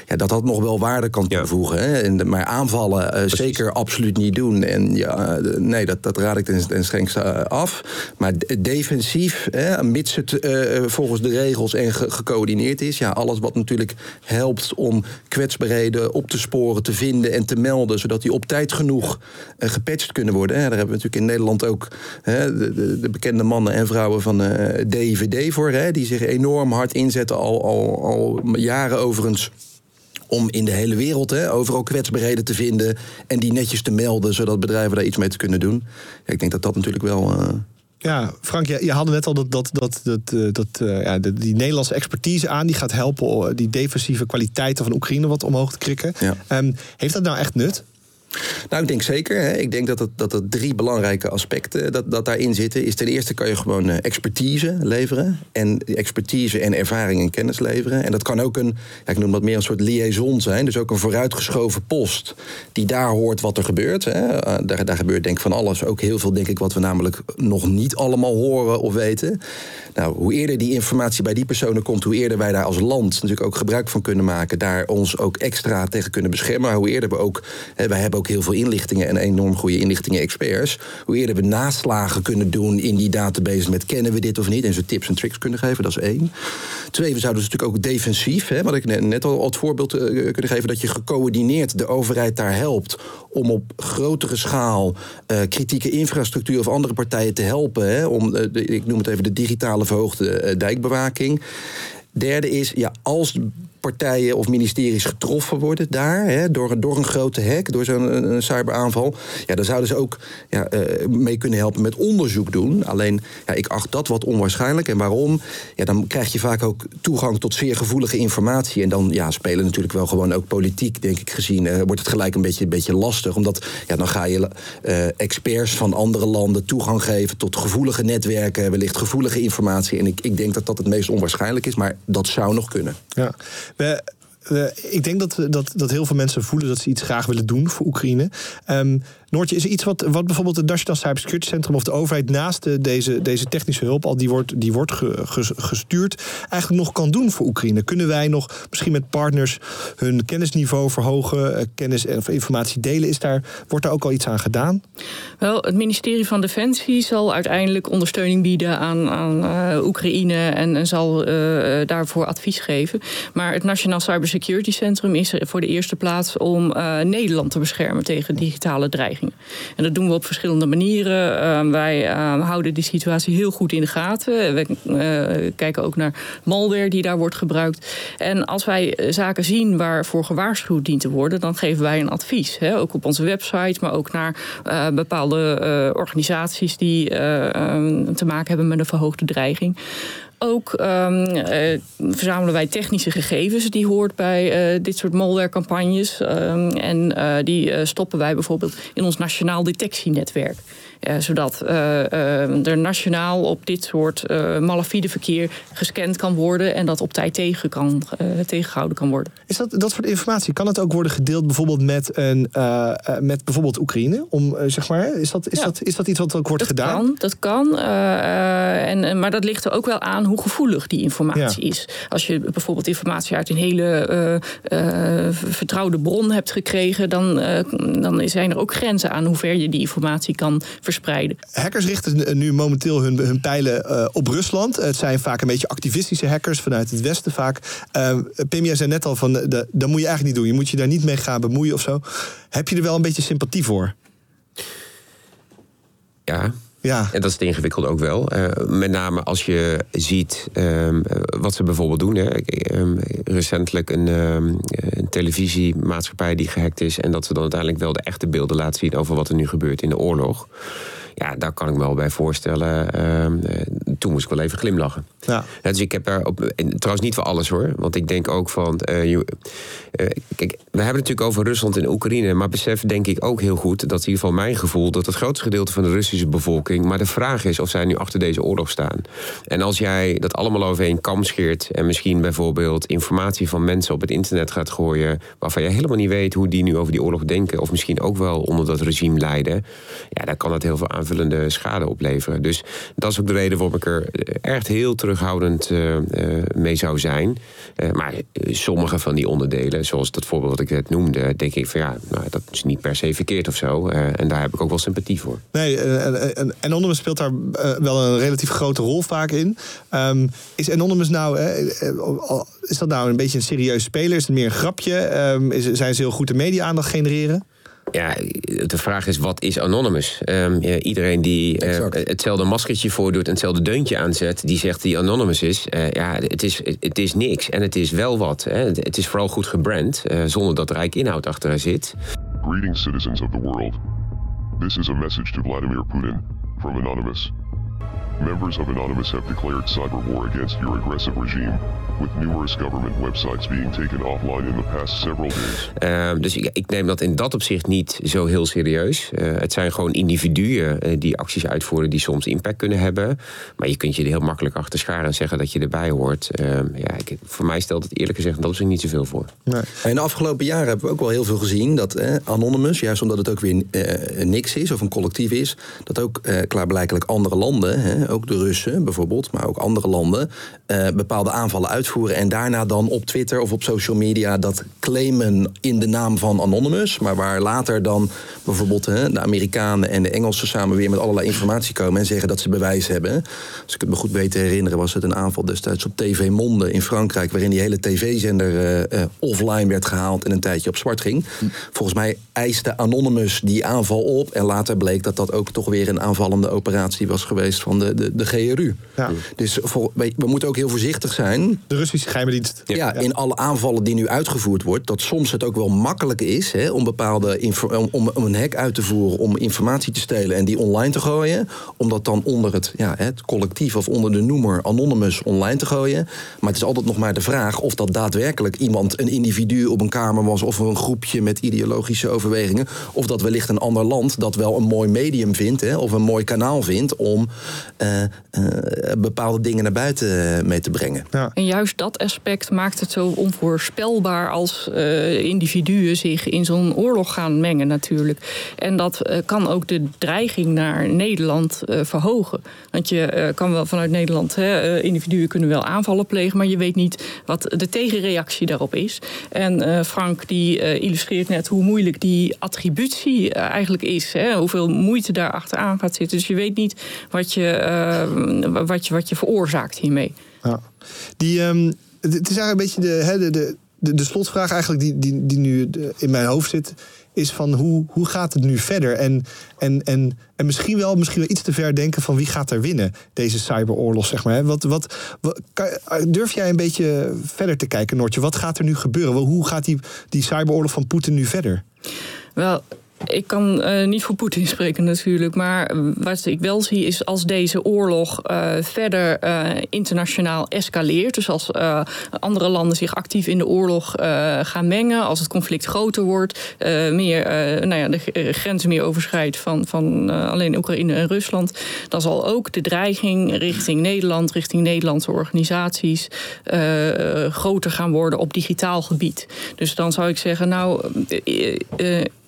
ja, dat dat nog wel waarde kan toevoegen. Hè? En, maar aanvallen uh, zeker absoluut niet doen. En ja, nee, dat, dat raad ik ten, ten strengste af. Maar defensief, hè, mits het uh, volgens de regels en ge gecoördineerd is. Ja, alles wat natuurlijk helpt om kwetsbaarheden op te sporen, te vinden en te melden. Zodat die op tijd genoeg uh, gepatcht kunnen worden. Hè? Daar hebben we natuurlijk in Nederland ook hè, de, de, de, bekende mannen en vrouwen van DVD voor. Hè? Die zich enorm hard inzetten, al, al, al jaren overigens om in de hele wereld hè, overal kwetsbaarheden te vinden en die netjes te melden, zodat bedrijven daar iets mee te kunnen doen. Ik denk dat dat natuurlijk wel. Uh... Ja, Frank, je, je had net al dat, dat, dat, dat, eh, dat uh, ja, die Nederlandse expertise aan. Die gaat helpen die defensieve kwaliteiten van Oekraïne wat omhoog te krikken. Ja. Um, heeft dat nou echt nut? Nou, ik denk zeker. Hè. Ik denk dat, het, dat er drie belangrijke aspecten dat, dat daarin zitten. Is ten eerste kan je gewoon uh, expertise leveren. En expertise en ervaring en kennis leveren. En dat kan ook een, ik noem dat meer een soort liaison zijn. Dus ook een vooruitgeschoven post die daar hoort wat er gebeurt. Hè. Uh, daar, daar gebeurt denk ik van alles. Ook heel veel denk ik wat we namelijk nog niet allemaal horen of weten. Nou, hoe eerder die informatie bij die personen komt, hoe eerder wij daar als land natuurlijk ook gebruik van kunnen maken. Daar ons ook extra tegen kunnen beschermen. Hoe eerder we ook, hè, wij hebben ook heel veel inlichtingen en enorm goede inlichtingen-experts. Hoe eerder we naslagen kunnen doen in die database met kennen we dit of niet. En ze tips en tricks kunnen geven, dat is één. Twee, we zouden dus natuurlijk ook defensief, hè, wat ik net al het voorbeeld uh, kunnen geven, dat je gecoördineerd de overheid daar helpt om op grotere schaal uh, kritieke infrastructuur of andere partijen te helpen. Hè, om, de, ik noem het even de digitale verhoogde dijkbewaking. Derde is, ja, als partijen of ministeries getroffen worden daar hè, door, door een grote hack, door zo'n cyberaanval, ja, dan zouden ze ook ja, uh, mee kunnen helpen met onderzoek doen. Alleen, ja, ik acht dat wat onwaarschijnlijk. En waarom? Ja, dan krijg je vaak ook toegang tot zeer gevoelige informatie. En dan ja, spelen natuurlijk wel gewoon ook politiek, denk ik gezien, uh, wordt het gelijk een beetje, een beetje lastig. Omdat ja, dan ga je uh, experts van andere landen toegang geven tot gevoelige netwerken, wellicht gevoelige informatie. En ik, ik denk dat dat het meest onwaarschijnlijk is, maar dat zou nog kunnen. Ja. Ik denk dat, dat, dat heel veel mensen voelen dat ze iets graag willen doen voor Oekraïne. Um, Noortje, is er iets wat, wat bijvoorbeeld het Nationaal Cybersecurity Centrum of de overheid naast de, deze, deze technische hulp, al die wordt, die wordt ge, ge, gestuurd, eigenlijk nog kan doen voor Oekraïne? Kunnen wij nog misschien met partners hun kennisniveau verhogen, eh, kennis of informatie delen? Is daar, wordt daar ook al iets aan gedaan? Wel, het ministerie van Defensie zal uiteindelijk ondersteuning bieden aan, aan uh, Oekraïne en, en zal uh, daarvoor advies geven. Maar het Nationaal Cybersecurity Centrum is er voor de eerste plaats om Nederland te beschermen tegen digitale En dat doen we op verschillende manieren. Uh, wij uh, houden die situatie heel goed in de gaten. We uh, kijken ook naar malware die daar wordt gebruikt. En als wij zaken zien waarvoor gewaarschuwd dient te worden, dan geven wij een advies. Hè? Ook op onze website, maar ook naar bepaalde organisaties die te maken hebben met een verhoogde dreiging ook um, uh, verzamelen wij technische gegevens die hoort bij uh, dit soort malware-campagnes. Um, en uh, die stoppen wij bijvoorbeeld in ons nationaal detectienetwerk. Uh, zodat uh, uh, er nationaal op dit soort malafide verkeer gescand kan worden en dat op tijd tegen kan, tegengehouden kan worden. Is dat, dat soort informatie, kan het ook worden gedeeld bijvoorbeeld met, een, met bijvoorbeeld Oekraïne? Om, zeg maar, is, dat, is, Ja. dat, is dat iets wat ook wordt dat gedaan? Kan, dat kan. eh, en, maar dat ligt er ook wel aan hoe gevoelig die informatie Ja. is. Als je bijvoorbeeld informatie uit een hele eh, eh, vertrouwde bron hebt gekregen, dan, eh, dan zijn er ook grenzen aan hoe ver je die informatie kan verspreiden. Hackers richten nu momenteel hun, hun pijlen eh, op Rusland. Het zijn vaak een beetje activistische hackers vanuit het Westen vaak. Uh, Pim, jij zei net al van, de, de- dat moet je eigenlijk niet doen. Je moet je daar niet mee gaan bemoeien of zo. Heb je er wel een beetje sympathie voor? Ja. Ja. En dat is het ingewikkeld ook wel. Eh, met name als je ziet ehm, eh, wat ze bijvoorbeeld doen. Hè. Ehm, recentelijk een, ehm, een televisiemaatschappij die gehackt is. En dat ze dan uiteindelijk wel de echte beelden laten zien over wat er nu gebeurt in de oorlog. Ja, daar kan ik me wel bij voorstellen. Eh, toen moest ik wel even glimlachen. Ja. dus ik heb daar op. en Trouwens, niet voor alles hoor. Want ik denk ook van. eh, je- eh, kijk, we hebben het natuurlijk over Rusland en Oekraïne. Maar besef denk ik ook heel goed. Dat is in ieder geval mijn gevoel. Dat het grootste gedeelte van de Russische bevolking. Maar de vraag is of zij nu achter deze oorlog staan. En als jij dat allemaal over één kam scheert. En misschien bijvoorbeeld informatie van mensen op het internet gaat gooien. waarvan je helemaal niet weet hoe die nu over die oorlog denken. Of misschien ook wel onder dat regime lijden. Ja, dan kan dat heel veel aanvullende schade opleveren. Dus dat is ook de reden waarom ik er echt heel terughoudend eh, eh, mee zou zijn. Eh, maar eh, sommige van die onderdelen, zoals dat voorbeeld wat ik net noemde, denk ik van ja, nou, dat is niet per se verkeerd of zo. Eh, en daar heb ik ook wel sympathie voor. Nee, eh, eh, eh, Anonymous speelt daar eh, wel een relatief grote rol vaak in. Ehm, is Anonymous nou, eh, eh, is dat nou een beetje een serieus speler? Is het meer een grapje? Ehm, is, zijn ze heel goed de media-aandacht genereren? Ja, de vraag is, wat is Anonymous? Ehm, ja, iedereen die eh, hetzelfde maskertje voordoet en hetzelfde deuntje aanzet... die zegt die Anonymous is. eh, ja, het is, het is niks. En het is wel wat. Hè. Het is vooral goed gebrand, eh, zonder dat er eigenlijk inhoud achter zit. Greetings, citizens of the world. This is a message to Vladimir Putin from Anonymous. Members of Anonymous have declared cyber war against your aggressive regime, with numerous government websites being taken offline in the past several days. Ehm, dus ik, ik neem dat in dat opzicht niet zo heel serieus. Eh, het zijn gewoon individuen eh, die acties uitvoeren die soms impact kunnen hebben. Maar je kunt je er heel makkelijk achter scharen en zeggen dat je erbij hoort. Ehm, ja, ik, voor mij stelt het eerlijk gezegd dat opzicht niet zoveel voor. In de afgelopen jaren hebben we ook wel heel veel gezien dat eh, Anonymous, juist omdat het ook weer niks is of een collectief is, dat ook eh, klaarblijkelijk andere landen, hè, ook de Russen bijvoorbeeld, maar ook andere landen, eh, bepaalde aanvallen uitvoeren en daarna dan op Twitter of op social media dat claimen in de naam van Anonymous, maar waar later dan bijvoorbeeld de Amerikanen en de Engelsen samen weer met allerlei informatie komen en zeggen dat ze bewijs hebben. Als ik het me goed weet te herinneren, was het een aanval destijds op TV Monde in Frankrijk, waarin die hele tv-zender eh, eh, offline werd gehaald en een tijdje op zwart ging. Volgens mij eiste Anonymous die aanval op en later bleek dat dat ook toch weer een aanvallende operatie was geweest van de, de, de GRU. Dus voor, we, moeten ook heel voorzichtig zijn. De Russische geheime dienst. Ja, in alle aanvallen die nu uitgevoerd wordt, dat soms het ook wel makkelijk is hè, om bepaalde om, om, om een hack uit te voeren, om informatie te stelen en die online te gooien. Om dat dan onder het, ja, het collectief of onder de noemer Anonymous online te gooien. Maar het is altijd nog maar de vraag of dat daadwerkelijk iemand, een individu op een kamer was of een groepje met ideologische overwegingen. Of dat wellicht een ander land dat wel een mooi medium vindt hè, of een mooi kanaal vindt om eh, eh, bepaalde dingen naar buiten eh, mee te brengen. En juist dat aspect maakt het zo onvoorspelbaar als eh, individuen zich in zo'n oorlog gaan mengen natuurlijk. En dat eh, kan ook de dreiging naar Nederland eh, verhogen. Want je eh, kan wel vanuit Nederland, hè, eh, individuen kunnen wel aanvallen plegen, maar je weet niet wat de tegenreactie daarop is. En eh, Frank die eh, illustreert net hoe moeilijk die attributie eigenlijk is. Hè, hoeveel moeite daar achteraan gaat zitten. Dus je weet niet wat je, wat je, wat je veroorzaakt hiermee. Ja. Die, ehm, het is eigenlijk een beetje de, hè, de, de, de, de slotvraag eigenlijk die, die, die nu de- in mijn hoofd zit. Is van hoe, hoe gaat het nu verder? En, en, en, en misschien, wel, misschien wel iets te ver denken van wie gaat er winnen, deze cyberoorlog, zeg maar. Wat, wat, wat, kan- durf jij een beetje verder te kijken, Noortje? Wat gaat er nu gebeuren? Hoe gaat die, die cyberoorlog van Poetin nu verder? Wel, Ik kan uh, niet voor Poetin spreken natuurlijk. Maar wat ik wel zie is als deze oorlog uh, verder uh, internationaal escaleert. Dus als andere landen zich actief in de oorlog gaan mengen. Als het conflict groter wordt. meer, nou ja, de grenzen meer overschrijdt van, van alleen Oekraïne en Rusland. Dan zal ook de dreiging richting Nederland, richting Nederlandse organisaties. groter gaan worden op digitaal gebied. Dus dan zou ik zeggen, nou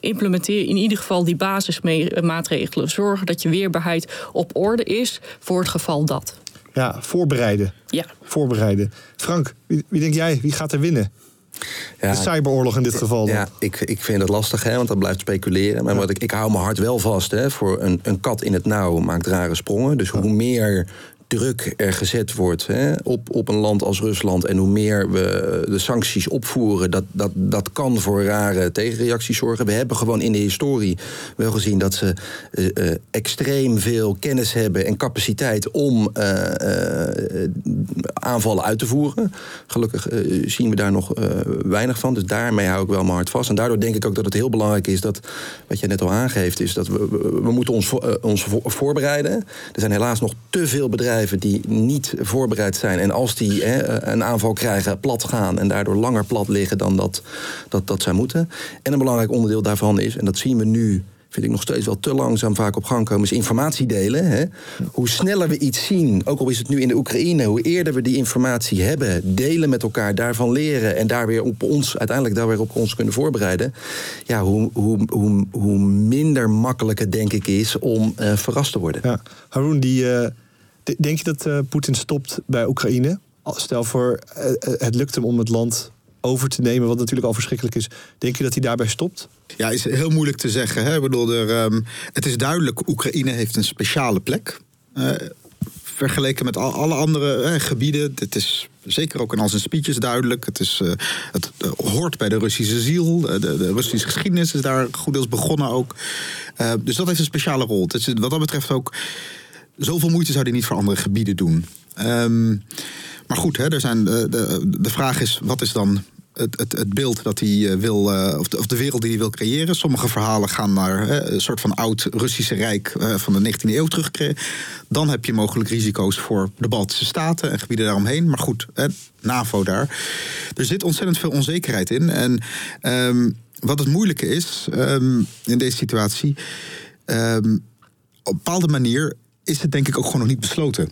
implementeer in ieder geval die basismaatregelen. Zorgen dat je weerbaarheid op orde is voor het geval dat. Ja, voorbereiden. Ja. Voorbereiden. Frank, wie, wie denk jij, wie gaat er winnen? Ja, de cyberoorlog in dit geval. Dan. Ja, ik, ik vind het lastig, hè, want dat blijft speculeren. Maar wat ik, ik hou mijn hart wel vast. Hè, voor een, een kat in het nauw maakt rare sprongen. Dus hoe meer druk er gezet wordt hè, op, op een land als Rusland en hoe meer we de sancties opvoeren, dat, dat, dat kan voor rare tegenreacties zorgen. We hebben gewoon in de historie wel gezien dat ze uh, extreem veel kennis hebben en capaciteit om uh, aanvallen uit te voeren. Gelukkig zien we daar nog weinig van, dus daarmee hou ik wel mijn hart vast. En daardoor denk ik ook dat het heel belangrijk is dat, wat je net al aangeeft, is dat we, we moeten ons, ons voorbereiden. Er zijn helaas nog te veel bedrijven die niet voorbereid zijn. En als die hè, een aanval krijgen, plat gaan en daardoor langer plat liggen dan dat, dat, dat zij moeten. En een belangrijk onderdeel daarvan is, en dat zien we nu vind ik nog steeds wel te langzaam vaak op gang komen, is informatie delen. Hè? Hoe sneller we iets zien, ook al is het nu in de Oekraïne, hoe eerder we die informatie hebben, delen met elkaar, daarvan leren en daar weer op ons, uiteindelijk daar weer op ons kunnen voorbereiden. Ja, hoe, hoe, hoe, hoe minder makkelijk het denk ik is om uh, verrast te worden. Ja. Haroon, die. Uh Denk je dat uh, Poetin stopt bij Oekraïne? Stel voor, uh, het lukt hem om het land over te nemen, wat natuurlijk al verschrikkelijk is. Denk je dat hij daarbij stopt? Ja, is heel moeilijk te zeggen. Hè? Ik bedoel, er, um, het is duidelijk, Oekraïne heeft een speciale plek. Uh, vergeleken met al, alle andere gebieden. Het is zeker ook in al zijn speeches duidelijk. Het, is, het hoort bij de Russische ziel. De, de, Russische geschiedenis is daar goed deels begonnen ook. Dus dat heeft een speciale rol. Wat dat betreft ook zoveel moeite zou hij niet voor andere gebieden doen. Um, maar goed, hè, er zijn, de, de, de vraag is, wat is dan het, het, het, beeld dat hij eh, wil, uh, of, de, of, de, wereld die hij wil creëren. Sommige verhalen gaan naar hè, een soort van oud Russische Rijk van de 19e eeuw terug. Dan heb je mogelijk risico's voor de Baltische Staten en gebieden daaromheen. Maar goed, hè, NAVO daar. Er zit ontzettend veel onzekerheid in. En um, wat het moeilijke is um, in deze situatie. Op een bepaalde manier is het denk ik ook gewoon nog niet besloten.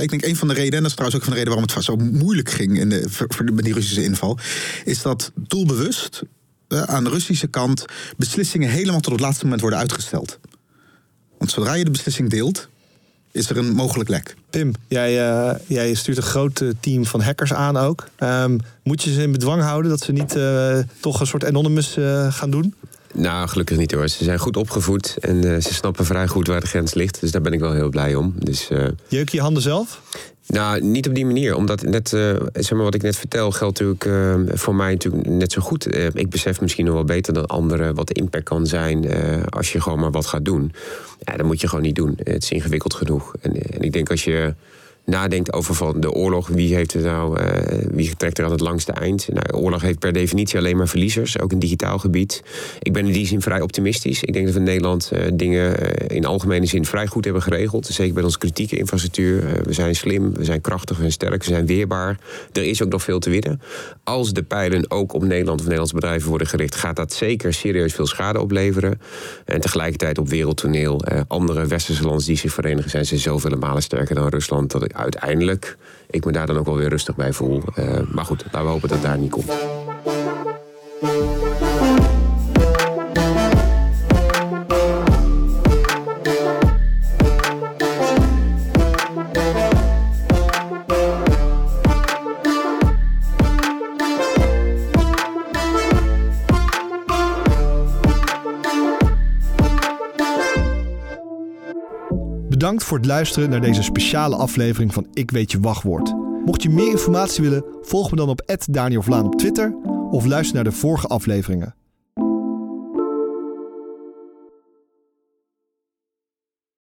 Ik denk een van de redenen, en dat is trouwens ook van de reden waarom het zo moeilijk ging in de, met die Russische inval, is dat doelbewust uh, aan de Russische kant beslissingen helemaal tot het laatste moment worden uitgesteld. Want zodra je de beslissing deelt, is er een mogelijk lek. Pim, jij, uh, jij stuurt een groot team van hackers aan ook. Um, moet je ze in bedwang houden dat ze niet toch een soort anonymous gaan doen? Nou, gelukkig niet hoor. Ze zijn goed opgevoed en uh, ze snappen vrij goed waar de grens ligt. Dus daar ben ik wel heel blij om. Dus, uh, Jeuk je handen zelf? Nou, niet op die manier. Omdat net, uh, zeg maar wat ik net vertel, geldt natuurlijk voor mij natuurlijk net zo goed. ik besef misschien nog wel beter dan anderen wat de impact kan zijn als je gewoon maar wat gaat doen. Ja, dat moet je gewoon niet doen. Het is ingewikkeld genoeg. En, en ik denk als je nadenkt over van de oorlog, wie, heeft het nou, uh, wie trekt er aan het langste eind? Nou, oorlog heeft per definitie alleen maar verliezers, ook in digitaal gebied. Ik ben in die zin vrij optimistisch. Ik denk dat we in Nederland uh, dingen uh, in algemene zin vrij goed hebben geregeld. Zeker bij onze kritieke infrastructuur. we zijn slim, we zijn krachtig, zijn sterk, we zijn weerbaar. Er is ook nog veel te winnen. Als de pijlen ook op Nederland of Nederlandse bedrijven worden gericht, gaat dat zeker serieus veel schade opleveren. En tegelijkertijd op wereldtoneel, andere westerse landen die zich verenigen, zijn ze zoveel malen sterker dan Rusland. Dat uiteindelijk ik me daar dan ook wel weer rustig bij voel. Uh, maar goed, laten we hopen dat het daar niet komt. Bedankt voor het luisteren naar deze speciale aflevering van Ik Weet Je Wachtwoord. Mocht je meer informatie willen, volg me dan op Daniel Vlaan op Twitter of luister naar de vorige afleveringen.